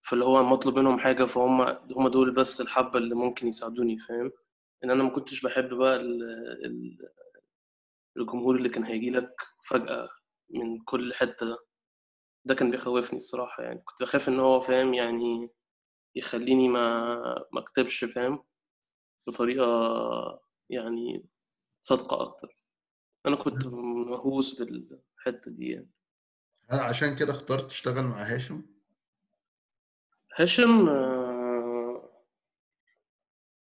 فاللي هو مطلوب منهم حاجة فهم هم دول بس الحبة اللي ممكن يساعدوني فاهم؟ إن أنا ما كنتش بحب بقى ال... ال... الجمهور اللي كان هيجي لك فجأة من كل حتة ده. ده كان بيخوفني الصراحة يعني. كنت بخاف إن هو فاهم يعني يخليني ما ما أكتبش فاهم بطريقة يعني صادقة أكتر. أنا كنت مهووس بالحتة دي يعني. هل عشان كده اخترت تشتغل مع هاشم؟ هاشم آه،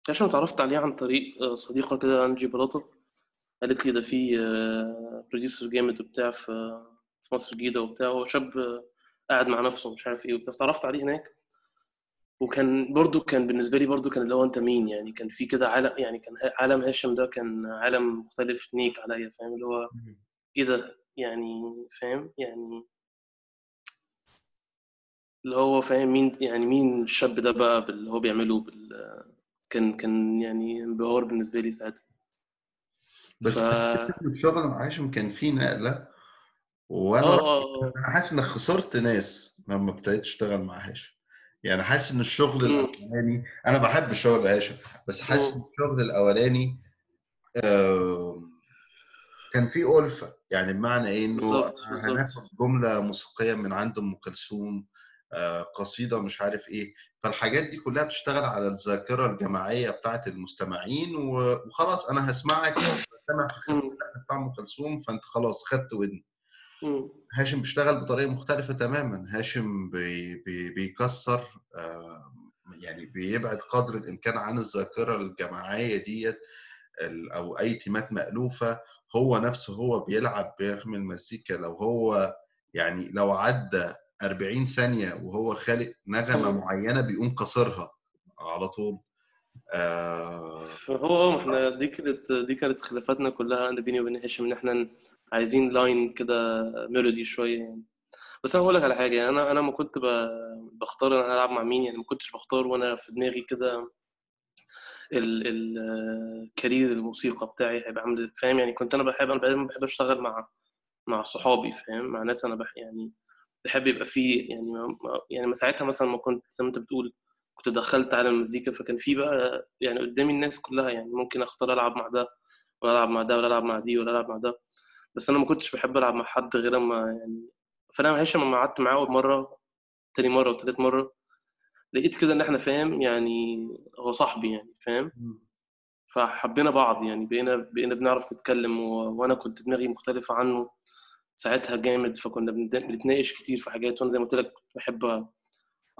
هاشم اتعرفت عليه عن طريق آه، صديقة كده أنجي بلاطة. قالت لي ده في بروديوسر جامد وبتاع في في مصر الجديدة وبتاع هو شاب قاعد مع نفسه مش عارف إيه وبتاع. اتعرفت عليه هناك. وكان برضو كان بالنسبة لي برضو كان اللي هو انت مين يعني؟ كان في كده عالم يعني كان عالم هاشم ده كان عالم مختلف نيك عليا فاهم؟ اللي هو إيه ده؟ يعني فاهم؟ يعني اللي هو فاهم مين يعني مين الشاب ده بقى باللي هو بيعمله بال كان كان يعني انبهار بالنسبة لي ساعتها. بس ف الشغل مع هاشم كان فيه نقلة رأيي آه. آه أنا حاسس إنك خسرت ناس لما ابتديت تشتغل مع هاشم. يعني حاسس إن الشغل مم. الأولاني أنا بحب الشغل هاشم بس حاسس مم. الشغل الأولاني آه، كان فيه ألفة. يعني بمعنى بالظبط بالظبط. هناخد جملة موسيقية من عند أم كلثوم آه، قصيدة مش عارف إيه. فالحاجات دي كلها بتشتغل على الذاكرة الجماعية بتاعت المستمعين وخلاص أنا هسمعك سامع في بتاع أم كلثوم فأنت خلاص خدت ودني. هاشم بيشتغل بطريقة مختلفة تماما. هاشم بي بي بيكسر آه، يعني بيبعد قدر الإمكان عن الذاكرة الجماعية ديت أو أي تيمات مألوفة. هو نفسه هو بيلعب بيعمل مزيكا لو هو يعني لو عدى 40 ثانية وهو خالق نغمة مم. معينة بيقوم كسرها على طول. آه ما إحنا دي كانت دي كانت خلافاتنا كلها أنا بيني وبين هشام إن إحنا عايزين line كده melody شوية يعني. بس أنا هقول لك على حاجة يعني أنا أنا ما كنت بختار أنا هلعب مع مين يعني ما كنتش بختار وأنا في دماغي كده الكارير الموسيقى بتاعي هيبقى عامل فاهم؟ يعني كنت أنا بحب أنا بحب أشتغل مع مع صحابي فاهم؟ مع ناس أنا بح يعني بحب يبقى فيه يعني ما- يعني ما ساعتها مثلا ما كنت زي ما أنت بتقول كنت دخلت على المزيكا فكان في بقى يعني قدامي الناس كلها يعني ممكن أختار ألعب مع ده ولا ألعب مع ده ولا ألعب مع دي ولا ألعب مع ده. بس أنا ما كنتش بحب ألعب مع حد غير اما يعني فأنا هشام لما قعدت معاه أول مرة تاني مرة وتالت مرة لقيت كده إن إحنا فاهم يعني هو صاحبي يعني فاهم؟ فحبينا بعض يعني بقينا بقينا بنعرف نتكلم و... وأنا كنت دماغي مختلفة عنه ساعتها جامد فكنا بنتناقش كتير في حاجات وأنا زي ما قلت لك بحب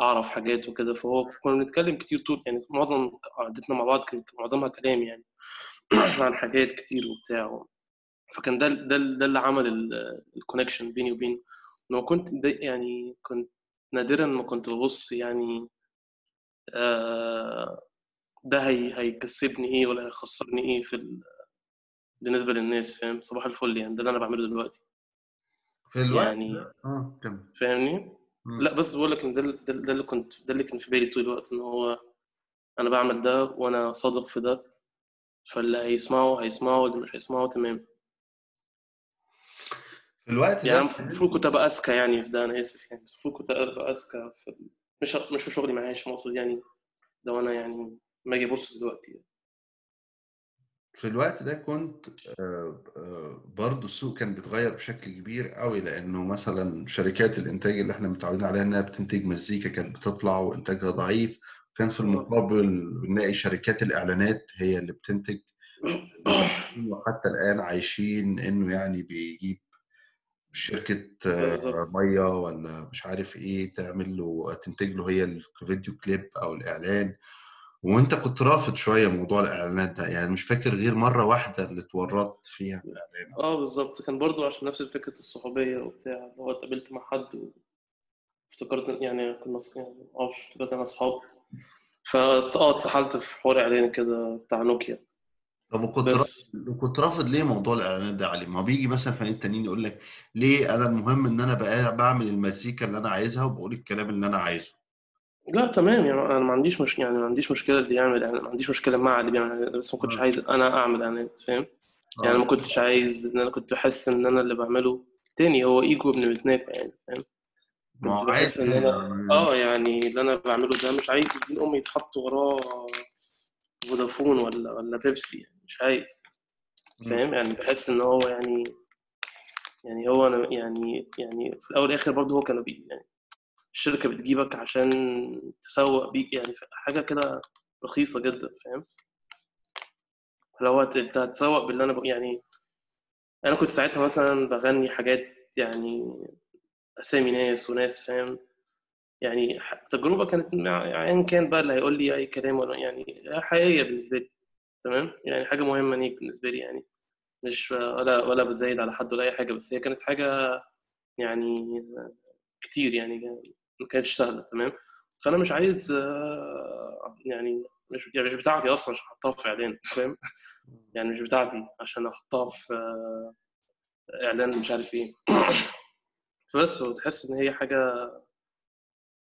أعرف حاجات وكده فهو كنا بنتكلم كتير طول يعني معظم قعدتنا مع بعض كان معظمها كلام يعني عن حاجات كتير وبتاع فكان ده ده ده اللي عمل الكونكشن بيني وبينه لما كنت ده يعني كنت نادرا ما كنت ببص يعني آه ده هي هيكسبني إيه ولا هيخسرني إيه في ال... بالنسبة للناس فاهم؟ صباح الفل يعني ده اللي أنا بعمله دلوقتي. في الوقت؟ يعني آه كمل. فاهمني؟ مم. لا بس بقول لك إن ده, ده اللي كنت ده اللي كان في بالي طول الوقت إن هو أنا بعمل ده وأنا صادق في ده فاللي هيسمعه هيسمعه واللي مش هيسمعه تمام. في الوقت يعني المفروض كنت ابقى أذكى يعني في ده أنا آسف يعني بس المفروض كنت ابقى أذكى في مش مش في شغلي معاش مقصود يعني لو أنا يعني ما أجي أبص دلوقتي في الوقت ده كنت آه، آه، برضو السوق كان بيتغير بشكل كبير قوي لأنه مثلا شركات الإنتاج اللي إحنا متعودين عليها إنها بتنتج مزيكا كانت بتطلع وإنتاجها ضعيف. كان في المقابل بنلاقي شركات الإعلانات هي اللي بتنتج. وحتى الآن عايشين إنه يعني بيجيب شركة آه، بالظبط. مية ولا مش عارف إيه تعمل له تنتج له هي الفيديو كليب أو الإعلان. وأنت كنت رافض شوية موضوع الإعلانات ده يعني مش فاكر غير مرة واحدة اللي اتورطت فيها في الإعلان. آه بالظبط. كان برضو عشان نفس فكره الصحوبية وبتاع اللي هو اتقابلت مع حد وافتكرت يعني كنا يعني معرفش افتكرت أنا أصحاب. فا آه اتسحلت في حوار إعلان كده بتاع نوكيا. طب وكنت بس. رافض كنت رافض ليه موضوع الإعلانات ده يا علي؟ ما بيجي مثلا فنانين تانيين يقول لك ليه أنا المهم إن أنا بقى بعمل المزيكا اللي أنا عايزها وبقول الكلام اللي أنا عايزه؟ لا تمام. يعني أنا ما عنديش مش يعني ما عنديش مشكلة اللي يعمل يعني ما عنديش مشكلة مع اللي بيعمل بس ما كنتش آه. عايز أنا أعمل إعلانات فاهم؟ يعني أنا ما كنتش عايز إن أنا كنت بحس إن أنا اللي بعمله تاني هو إيجو ابن متناكة يعني فاهم؟ ما هو كنت بحس عادي إن أنا آه. يعني اللي أنا بعمله ده مش عايز دين أمي يتحط وراه فودافون ولا ولا بيبسي. يعني مش عايز. فاهم؟ يعني بحس إن هو يعني يعني هو أنا يعني يعني في الأول والآخر برضه هو كانوا بي يعني الشركة بتجيبك عشان تسوق بيك يعني حاجة كده رخيصة جدا فاهم؟ لو أنت هتسوق باللي أنا ب... يعني أنا كنت ساعتها مثلا بغني حاجات يعني أسامي ناس وناس فاهم؟ يعني التجربه كانت مع ايا كان بقى اللي هيقول لي أي كلام ولا يعني حقيقية بالنسبة لي. تمام؟ يعني حاجة مهمة ليك بالنسبة لي يعني. مش ولا ولا بزايد على حد ولا أي حاجة بس هي كانت حاجة يعني كتير يعني ما كانتش سهلة تمام؟ فأنا مش عايز يعني مش يعني مش بتاعتي أصلا عشان أحطها في إعلان فاهم يعني مش بتاعتي عشان أحطها في إعلان مش عارف إيه. فبس وتحس إن هي حاجة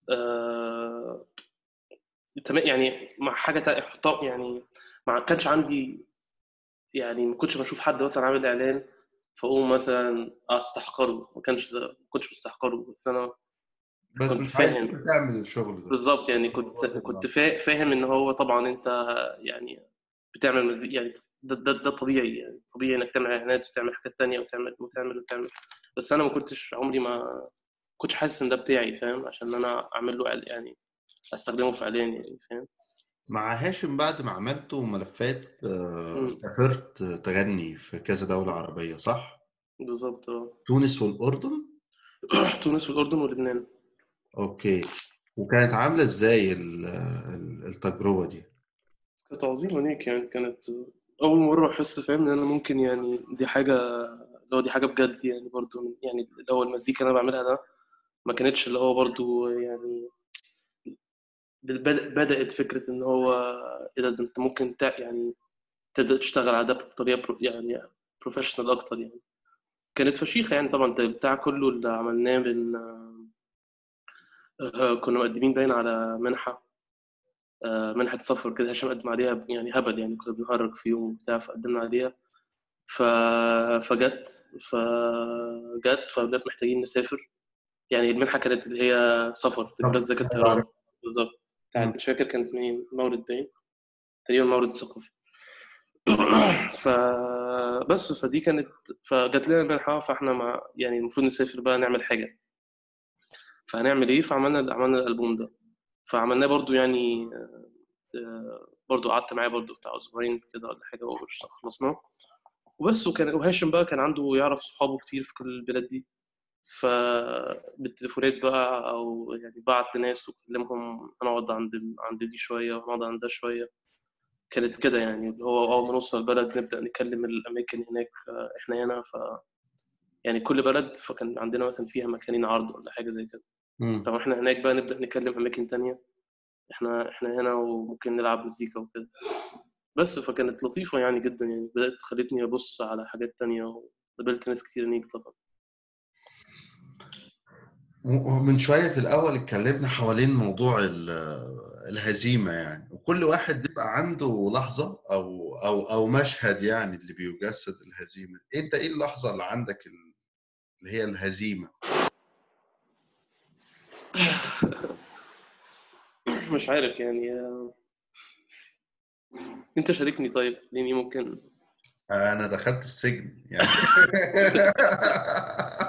آه، تمام يعني مع حاجة تا- احطها يعني ما كانش عندي يعني ما كنتش بشوف حد مثلا عامل إعلان فأقوم مثلا أستحقره. ما كانش ده ما كنتش مستحقره. بس أنا بس كنت فاهم. تعمل الشغل ده. بالظبط يعني كنت كنت فا- فاهم إن هو طبعا أنت يعني بتعمل مزيك يعني ده, ده, ده طبيعي يعني. طبيعي إنك تعمل إعلانات وتعمل حاجات تانية وتعمل وتعمل وتعمل. بس أنا ما كنتش عمري ما كنتش حاسس إن ده بتاعي فاهم؟ عشان أنا أعمل له يعني أستخدمه في إعلان يعني فاهم؟ مع هاشم بعد ما عملتوا ملفات آه،. سافرت تغني في كذا دولة عربية صح؟ بالظبط آه تونس والأردن؟ تونس والأردن ولبنان okay وكانت عاملة ال- ال- التجربة دي؟ كانت عظيمة ليك يعني كانت أول مرة أحس فاهم إن أنا ممكن يعني دي حاجة لو دي حاجة بجد يعني برضو يعني اللي هو المزيكا اللي أنا بعملها ده ما كانتش اللي هو برضو يعني بدأت فكرة إن هو ده أنت ممكن يعني تبدأ تشتغل على ده بطريقة pro يعني professional أكتر يعني. كانت فشيخة يعني طبعا بتاع كله اللي عملناه بين آه، كنا مقدمين باين على منحة آه، منحة سفر كده هشام قدم عليها يعني هبل يعني كنا بنهرج في يوم وبتاع فقدمنا عليها. ف... فجت فجت فبقى محتاجين نسافر. يعني المنحة كانت اللي هي سفر تذاكر طيران بالظبط. بتاعت مش فاكر كانت مين مورد باين تقريبا مورد الثقافي فبس فدي كانت فجات لنا المنحة فاحنا مع يعني المفروض نسافر بقى نعمل حاجة. فهنعمل إيه؟ فعملنا عملنا الألبوم ده. فعملناه برضو يعني آه، برضو قعدت معاه برضو بتاع أسبوعين كده ولا حاجة وخلصناه وبس وكان وهاشم بقى كان عنده يعرف صحابه كتير في كل البلاد دي. فبالتليفونات بقى أو يعني بعت لناس وكلمهم هنقعد عند عند دي شوية ونقعد عند ده شوية. كانت كده يعني اللي هو أول ما نوصل البلد نبدأ نكلم الأماكن هناك إحنا هنا ف يعني كل بلد فكان عندنا مثلا فيها مكانين عرض ولا حاجة زي كده. طب إحنا هناك بقى نبدأ نكلم أماكن تانية. إحنا إحنا هنا وممكن نلعب مزيكا وكده. بس فكانت لطيفة يعني جدا يعني بدأت خلتني أبص على حاجات تانية وقابلت ناس كتير هناك طبعا. ومن شوية في الأول اتكلمنا حوالين موضوع ال- الهزيمة يعني. وكل واحد بيبقى عنده لحظة أو أو أو مشهد يعني اللي بيجسد الهزيمة. أنت إيه اللحظة اللي عندك ال- اللي هي الهزيمة؟ مش عارف يعني. أنت شاركني طيب لأني ممكن. أنا دخلت السجن يعني.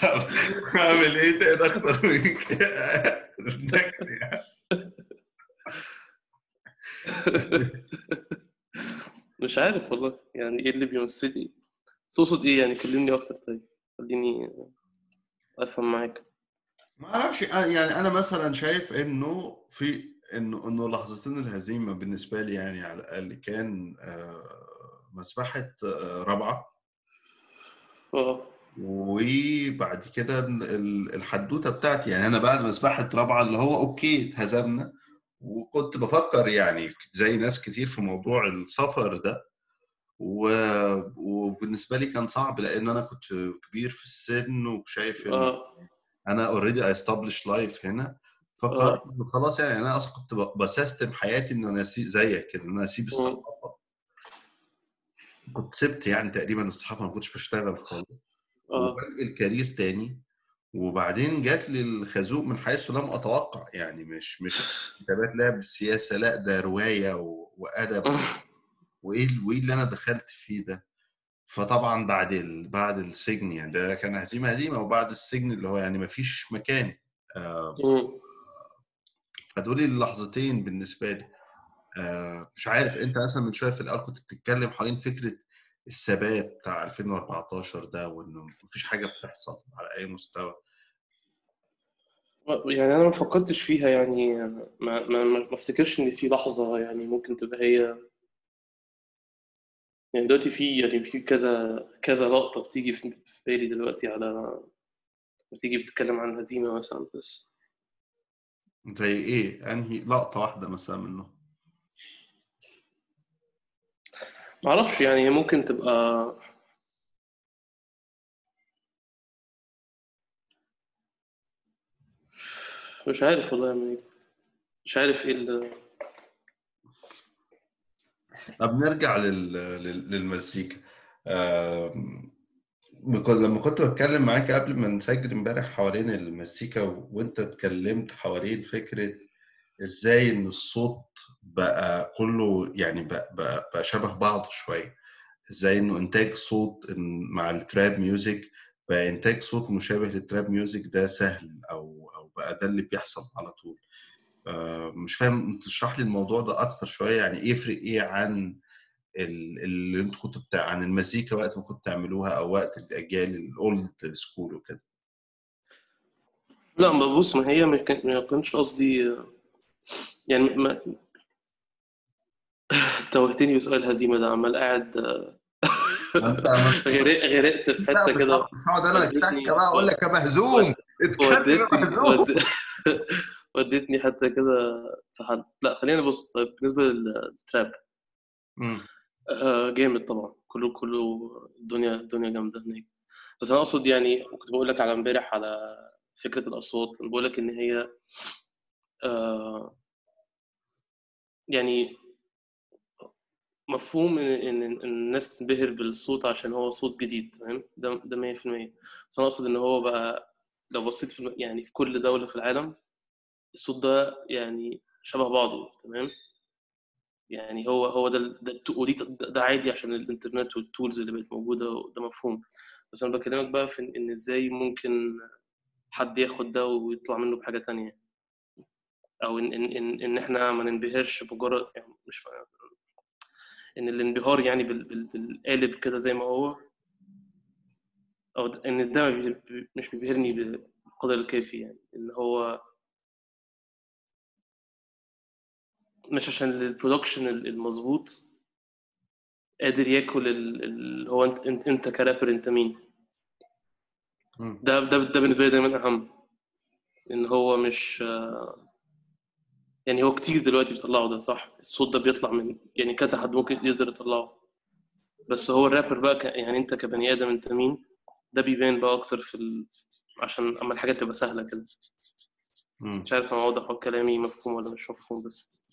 اعمل إيه؟ تاني أكتر من كده نكد يعني. مش عارف والله. يعني إيه اللي بيمثلي تقصد إيه يعني؟ كلمني أكتر طيب. خليني افهم معاك. ما أعرفش. يعني أنا مثلا شايف انه في انه انه لحظتين الهزيمة بالنسبة لي يعني على الأقل كان آه، مسبحة آه، رابعة. آه. وبعد كده ال- الحدوتة بتاعتي. يعني أنا بعد مسبحه رابعة اللي هو أوكي اتهزمنا. وكنت بفكر يعني زي ناس كتير في موضوع السفر ده. وبالنسبة لي كان صعب لأن أنا كنت كبير في السن وشايف انه آه. أنا already establish life هنا. فقررت آه إنه خلاص يعني أنا أصلا كنت ب- ب system حياتي ان أنا زيك كده إن أنا أسيب. الصحافه كنت سبت يعني تقريبا الصحافة ما كنتش بشتغل خالص. آه. وبنقل career تاني وبعدين جات لي الخازوق من حيث لم أتوقع يعني مش مش كتابات لا بالسياسة لا ده رواية و- وأدب وإيه ال- وإيه اللي أنا دخلت فيه ده؟ فطبعا بعد ال... بعد السجن يعني ده كان هزيمة هزيمه وبعد السجن اللي هو يعني ما فيش مكان. آه،. فدول اللحظتين بالنسبة لي. آه، مش عارف أنت مثلا من شوية في الأول كنت بتتكلم حوالين فكرة الثبات بتاع 2014 ده وإنه مفيش حاجة بتحصل على أي مستوى. يعني أنا ما فكرتش فيها يعني ما ما ما افتكرش إن في لحظة يعني ممكن تبقى هي يعني دلوقتي في يعني في كذا كذا لقطة بتيجي في بالي دلوقتي على بتيجي بتتكلم عن هزيمة مثلا بس. زي إيه؟ أنهي لقطة واحدة مثلا منه؟ ما أعرفش يعني هي ممكن تبقى مش عارف والله يا منير مش عارف إيه ال- طب نرجع لل... لل... للمزيكا لما كنت بتكلم معاك قبل ما نسجل امبارح حوالين المزيكا. وانت اتكلمت حوالين فكرة إزاي إن الصوت بقى كله يعني بقى, بقى, بقى شبه بعض شوية؟ إزاي إنه إنتاج صوت مع التراب ميوزك بقى إنتاج صوت مشابه لل trap music ده سهل أو أو بقى ده اللي بيحصل على طول؟ آه، مش فاهم تشرح لي الموضوع ده أكتر شوية؟ يعني يفرق إيه عن ال- اللي أنتوا كنتوا بتاع عن المزيكا وقت ما كنتوا تعملوها أو وقت الأجيال ال old school وكده؟ لا ما بص ما هي ما كانش قصدي يعني ما توهتني بسؤال الهزيمه ده عمال قاعد ما أنت ما غرق غرقت في حتة كده. مش هقعد أنا كده بقى أقول لك يا مهزوم. اتكلم يا ودتني مهزوم. ود... ودتني حتى كده اتسحلت لا خلينا نبص. طيب بالنسبة للتراب. آه جامد طبعا. كله كله الدنيا الدنيا جامدة هناك. بس أنا أقصد يعني كنت بقول لك على امبارح على فكرة الأصوات أنا بقول لك إن هي يعني مفهوم ان الناس تنبهر بالصوت عشان هو صوت جديد تمام ده ده 100% بس أنا أقصد إن هو بقى لو بصيت في يعني في كل دولة في العالم الصوت ده يعني شبه بعضه تمام؟ يعني هو هو ده ده ده عادي عشان الإنترنت والتولز اللي بقت موجودة ده مفهوم. بس أنا بكلمك بقى في إن إزاي ممكن حد ياخد ده ويطلع منه بحاجة تانية. أو إن إن إن, إن إحنا ما ننبهرش بمجرد يعني مش إن الانبهار يعني بال- بال- بالقالب كده زي ما هو أو إن ده مش بيبهرني بالقدر الكافي يعني إن هو مش عشان ال production المظبوط قادر ياكل ال- ال- هو أنت أنت, أنت كرابر أنت مين. ده ده ده بالنسبة لي دايما أهم إن هو مش يعني هو كتير دلوقتي بيطلعوا ده صح؟ الصوت ده بيطلع من يعني كذا حد ممكن يقدر يطلعه. بس هو الرابر بقى ك... يعني انت كبني آدم انت مين؟ ده بيبان بقى أكتر في ال... عشان أما الحاجات تبقى سهلة كده. مش عارف أنا واضح كلامي مفهوم ولا مش مفهوم بس.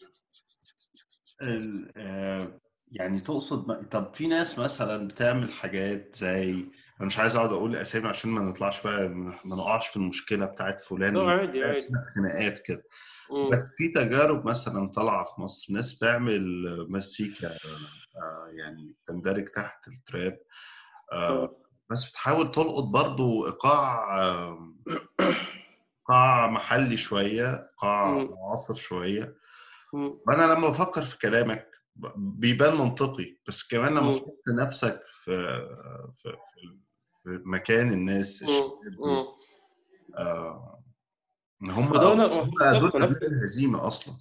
ال- آه، يعني تقصد ما- طب في ناس مثلا بتعمل حاجات زي أنا مش عايز أقعد أقول أسامي عشان ما نطلعش بقى ما نقعش في المشكلة بتاعت فلان لا عادي عادي. خناقات كده. مم. بس في تجارب مثلا طالعة في مصر ناس بتعمل مزيكا آه، يعني تندرج تحت التراب آه، مم. بس بتحاول تلقط برضو إيقاع آه، إيقاع محلي شوية مم. معاصر شوية. وأنا لما بفكر في كلامك بيبان منطقي بس كمان لما. تحط نفسك في في, في مكان الناس. الشباب. آه، إن هم دول بالظبط أنا أبناء الهزيمة أصلا.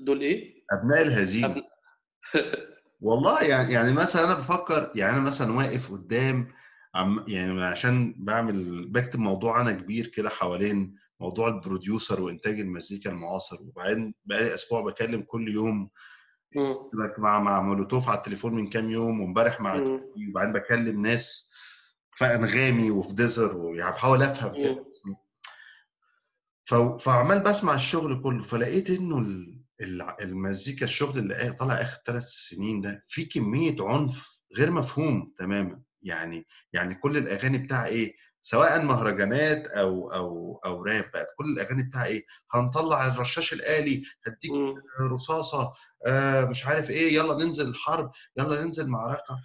دول إيه؟ أبناء الهزيمة. أبن... والله يعني يعني مثلا أنا بفكر يعني أنا مثلا واقف قدام عم يعني عشان بعمل بكتب موضوع أنا كبير كده حوالين موضوع البروديوسر وإنتاج المزيكا المعاصر وبعدين بقالي أسبوع بكلم كل يوم مع مع مولوتوف على التليفون من كام يوم وامبارح مع وبعدين بكلم ناس في أنغامي وفي ديزر ويعني بحاول أفهم كده. فعمال بسمع الشغل كله فلقيت إنه ال- ال- المزيكا الشغل اللي طالع آخر ثلاث سنين ده في كمية عنف غير مفهوم تماما يعني يعني كل الأغاني بتاع إيه سواء مهرجانات أو أو أو راب بقت كل الأغاني بتاع إيه هنطلع الرشاش الآلي هديك. رصاصة آه مش عارف إيه يلا ننزل الحرب يلا ننزل معركة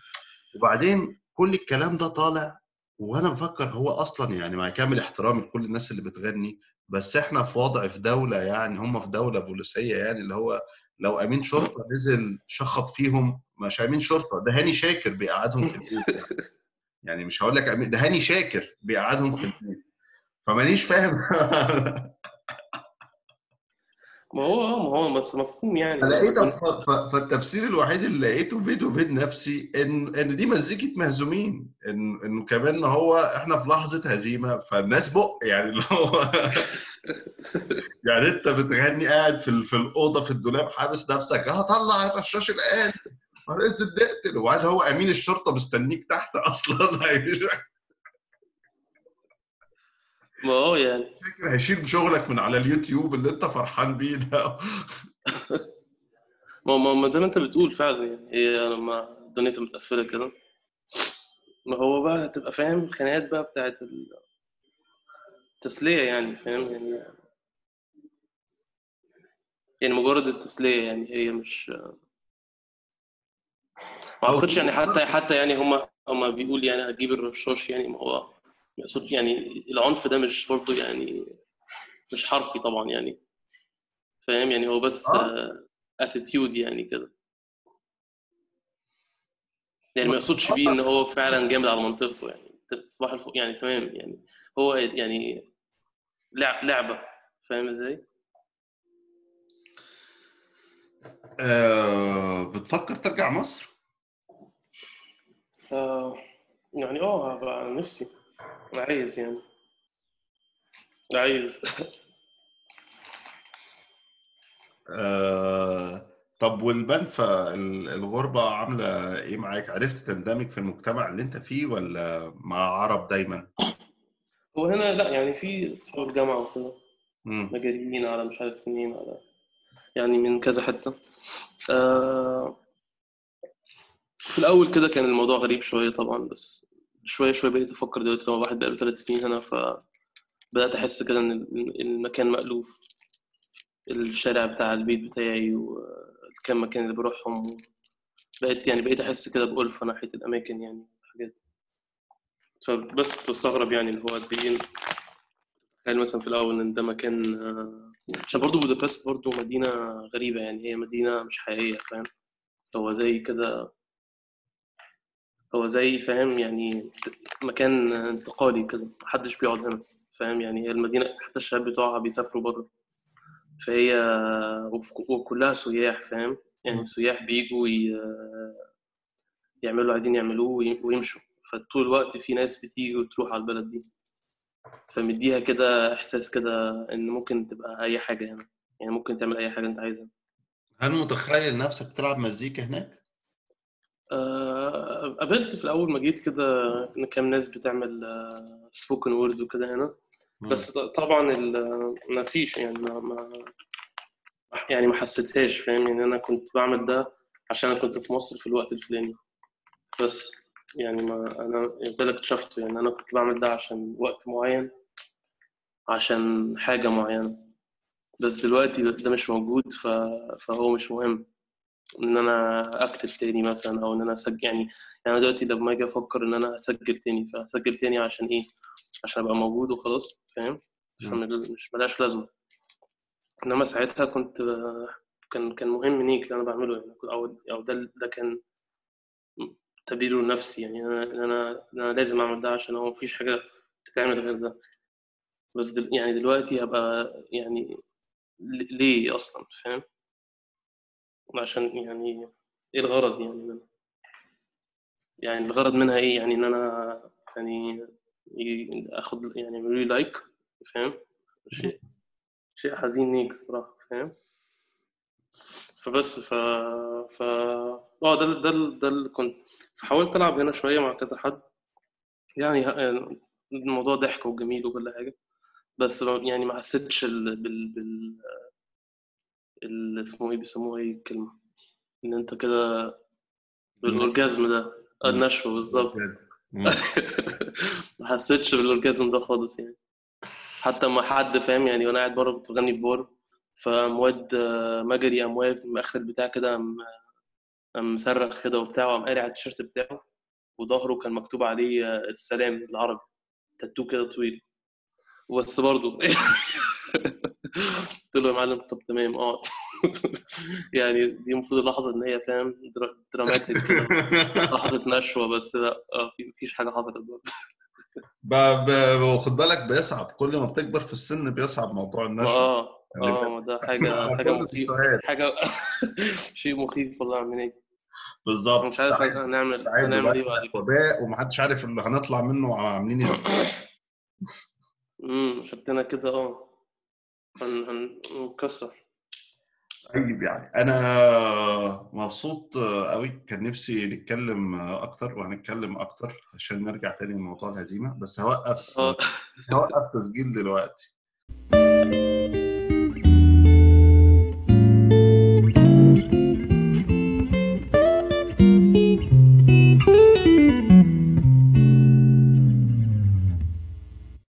وبعدين كل الكلام ده طالع وأنا بفكر هو أصلا يعني مع كامل احترامي لكل الناس اللي بتغني بس إحنا في وضع في دولة يعني هم في دولة بوليسية يعني اللي هو لو أمين شرطة نزل شخط فيهم مش أمين شرطة ده هاني شاكر بيقعدهم في البيت يعني, يعني مش هقول لك ده هاني شاكر بيقعدهم في البيت. فمانيش فاهم ما هو آه ما هو بس مفهوم يعني. لقيت فالتفسير الوحيد اللي لقيته بيني وبين نفسي ان إن دي مزيكة مهزومين ان انه كمان هو إحنا في لحظة هزيمة فالناس بق يعني اللي هو يعني أنت بتغني قاعد في في الأوضة في الدولاب حابس نفسك هطلع الرشاش الآن. هننزل نقتل وبعدين هو أمين الشرطة مستنيك تحت أصلا؟ ما هو يعني. فكرة هيشيل شغلك من على اليوتيوب اللي انت فرحان بيه ده. ما ما ما زي ما انت بتقول فعلا يعني. هي لما الدنيا تبقى متقفلة كده. ما هو بقى هتبقى فاهم خناقات بقى بتاعت ال- التسلية يعني فاهم يعني. يعني مجرد التسلية يعني هي مش ما أعتقدش يعني حتى حتى يعني هم هم بيقول يعني هتجيب الرشاش يعني. ما هو يقصد يعني العنف ده مش برضه يعني مش حرفي طبعا يعني. فاهم؟ يعني هو بس آه. اتيتيود يعني كده. يعني ما يقصدش بيه إن هو فعلا جامد على منطقته يعني. صباح الفل يعني تمام. يعني هو يعني لع- لعبة. فاهم إزاي؟ آه، بتفكر ترجع مصر؟ آه يعني آه هبقى نفسي. عايز يعني عايز آه، طب والبنفة ال- الغربة عاملة إيه معاك؟ عرفت تندمج في المجتمع اللي أنت فيه ولا مع عرب دايما؟ هو هنا لا يعني في أصحاب الجامعة وكده مم. مجانين على مش عارف منين على يعني من كذا حتة آه في الأول كده كان الموضوع غريب شوية طبعا بس شوية شوية بقيت أفكر دلوقتي لما واحد بقاله ثلاث سنين هنا فبدأت أحس كده إن المكان مألوف. الشارع بتاع البيت بتاعي والكام مكان اللي بروحهم. بقيت يعني بقيت أحس كده بألفة ناحية الأماكن يعني حاجات فبس كنت يعني اللي هو قد إيه مثلا في الأول إن ده مكان آه، عشان برضه بودابست برضه مدينة غريبة يعني هي مدينة مش حقيقية فاهم؟ هو زي كده هو زي فاهم يعني مكان انتقالي كده محدش بيقعد هنا فاهم يعني هي المدينة حتى الشباب بتوعها بيسافروا بره فهي وكلها سياح فاهم يعني السياح بيجوا يعملوا اللي عايزين يعملوه وي- ويمشوا فطول الوقت في ناس بتيجي وتروح على البلد دي فمديها كده إحساس كده إن ممكن تبقى أي حاجة هنا يعني ممكن تعمل أي حاجة أنت عايزها هل متخيل نفسك بتلعب مزيكا هناك؟ آه، قابلت في الأول ما جيت كده كام ناس بتعمل سبوكن وورد وكده هنا. بس طبعا ما فيش يعني ما, ما يعني ما حسيتهاش فاهم يعني أنا كنت بعمل ده عشان أنا كنت في مصر في الوقت الفلاني. بس يعني ما أنا ده اللي اكتشفته يعني أنا كنت بعمل ده عشان وقت معين عشان حاجة معينة. بس دلوقتي ده مش موجود ف... فهو مش مهم. إن أنا اكتب تاني مثلا أو إن أنا أسجل يعني يعني دلوقتي لما أجي أفكر إن أنا هسجل تاني فهسجل تاني عشان إيه؟ عشان أبقى موجود وخلاص فاهم؟ عشان مش ملهاش لازمة. إنما ساعتها كنت كان كان مهم نيك اللي أنا بعمله يعني أو أو ده ده كان تبرير نفسي يعني أنا إن أنا أنا لازم أعمل ده عشان هو مفيش حاجة تتعمل غير ده. بس دل يعني دلوقتي هبقى يعني ليه أصلا؟ فاهم؟ عشان يعني إيه الغرض يعني منها؟ يعني الغرض منها إيه؟ يعني إن أنا يعني آخد يعني لي لايك فاهم؟ شيء شيء حزين ليك الصراحه فاهم؟ فبس ف ف آه ده ده ده اللي كنت فحاولت ألعب هنا شوية مع كذا حد. يعني ه- الموضوع ضحك وجميل وكل حاجة. بس يعني ما حسيتش ال... بال بال ال... اسمه إيه بيسموه إيه الكلمة؟ إن أنت كده بالأورجازم ده. النشوه بالظبط. ما حسيتش بالأورجازم ده خالص يعني. حتى ما حد فاهم يعني وأنا قاعد بره كنت بغني في بار فمواد مجري قام واقف مأخر البتاع كده قام مصرخ كده وبتاع وقام قارع على التيشيرت بتاعه وظهره كان مكتوب عليه آه، السلام بالعربي. تاتو كده طويل. بس برضه قلت له يا معلم طب تمام. آه. يعني دي المفروض اللحظة إن هي فاهم درا- دراماتيك لحظة نشوة بس لأ آه، في- مفيش حاجة حصلت وخد بالك بيصعب كل ما بتكبر في السن بيصعب موضوع ما النشوة. آه. بالك. آه ده حاجة حاجة المستويات. حاجة شيء مخيف والله عم إيه بالظبط. مش عارف هنعمل هنعمل إيه بعد كده. وباء ومحدش عارف اللي هنطلع منه عاملين إزاي امم شكلنا كده آه. هنكسر. طيب يعني أنا مبسوط قوي كان نفسي نتكلم أكتر وهنتكلم أكتر عشان نرجع تاني لموضوع الهزيمة بس هوقف آه. هوقف تسجيل دلوقتي.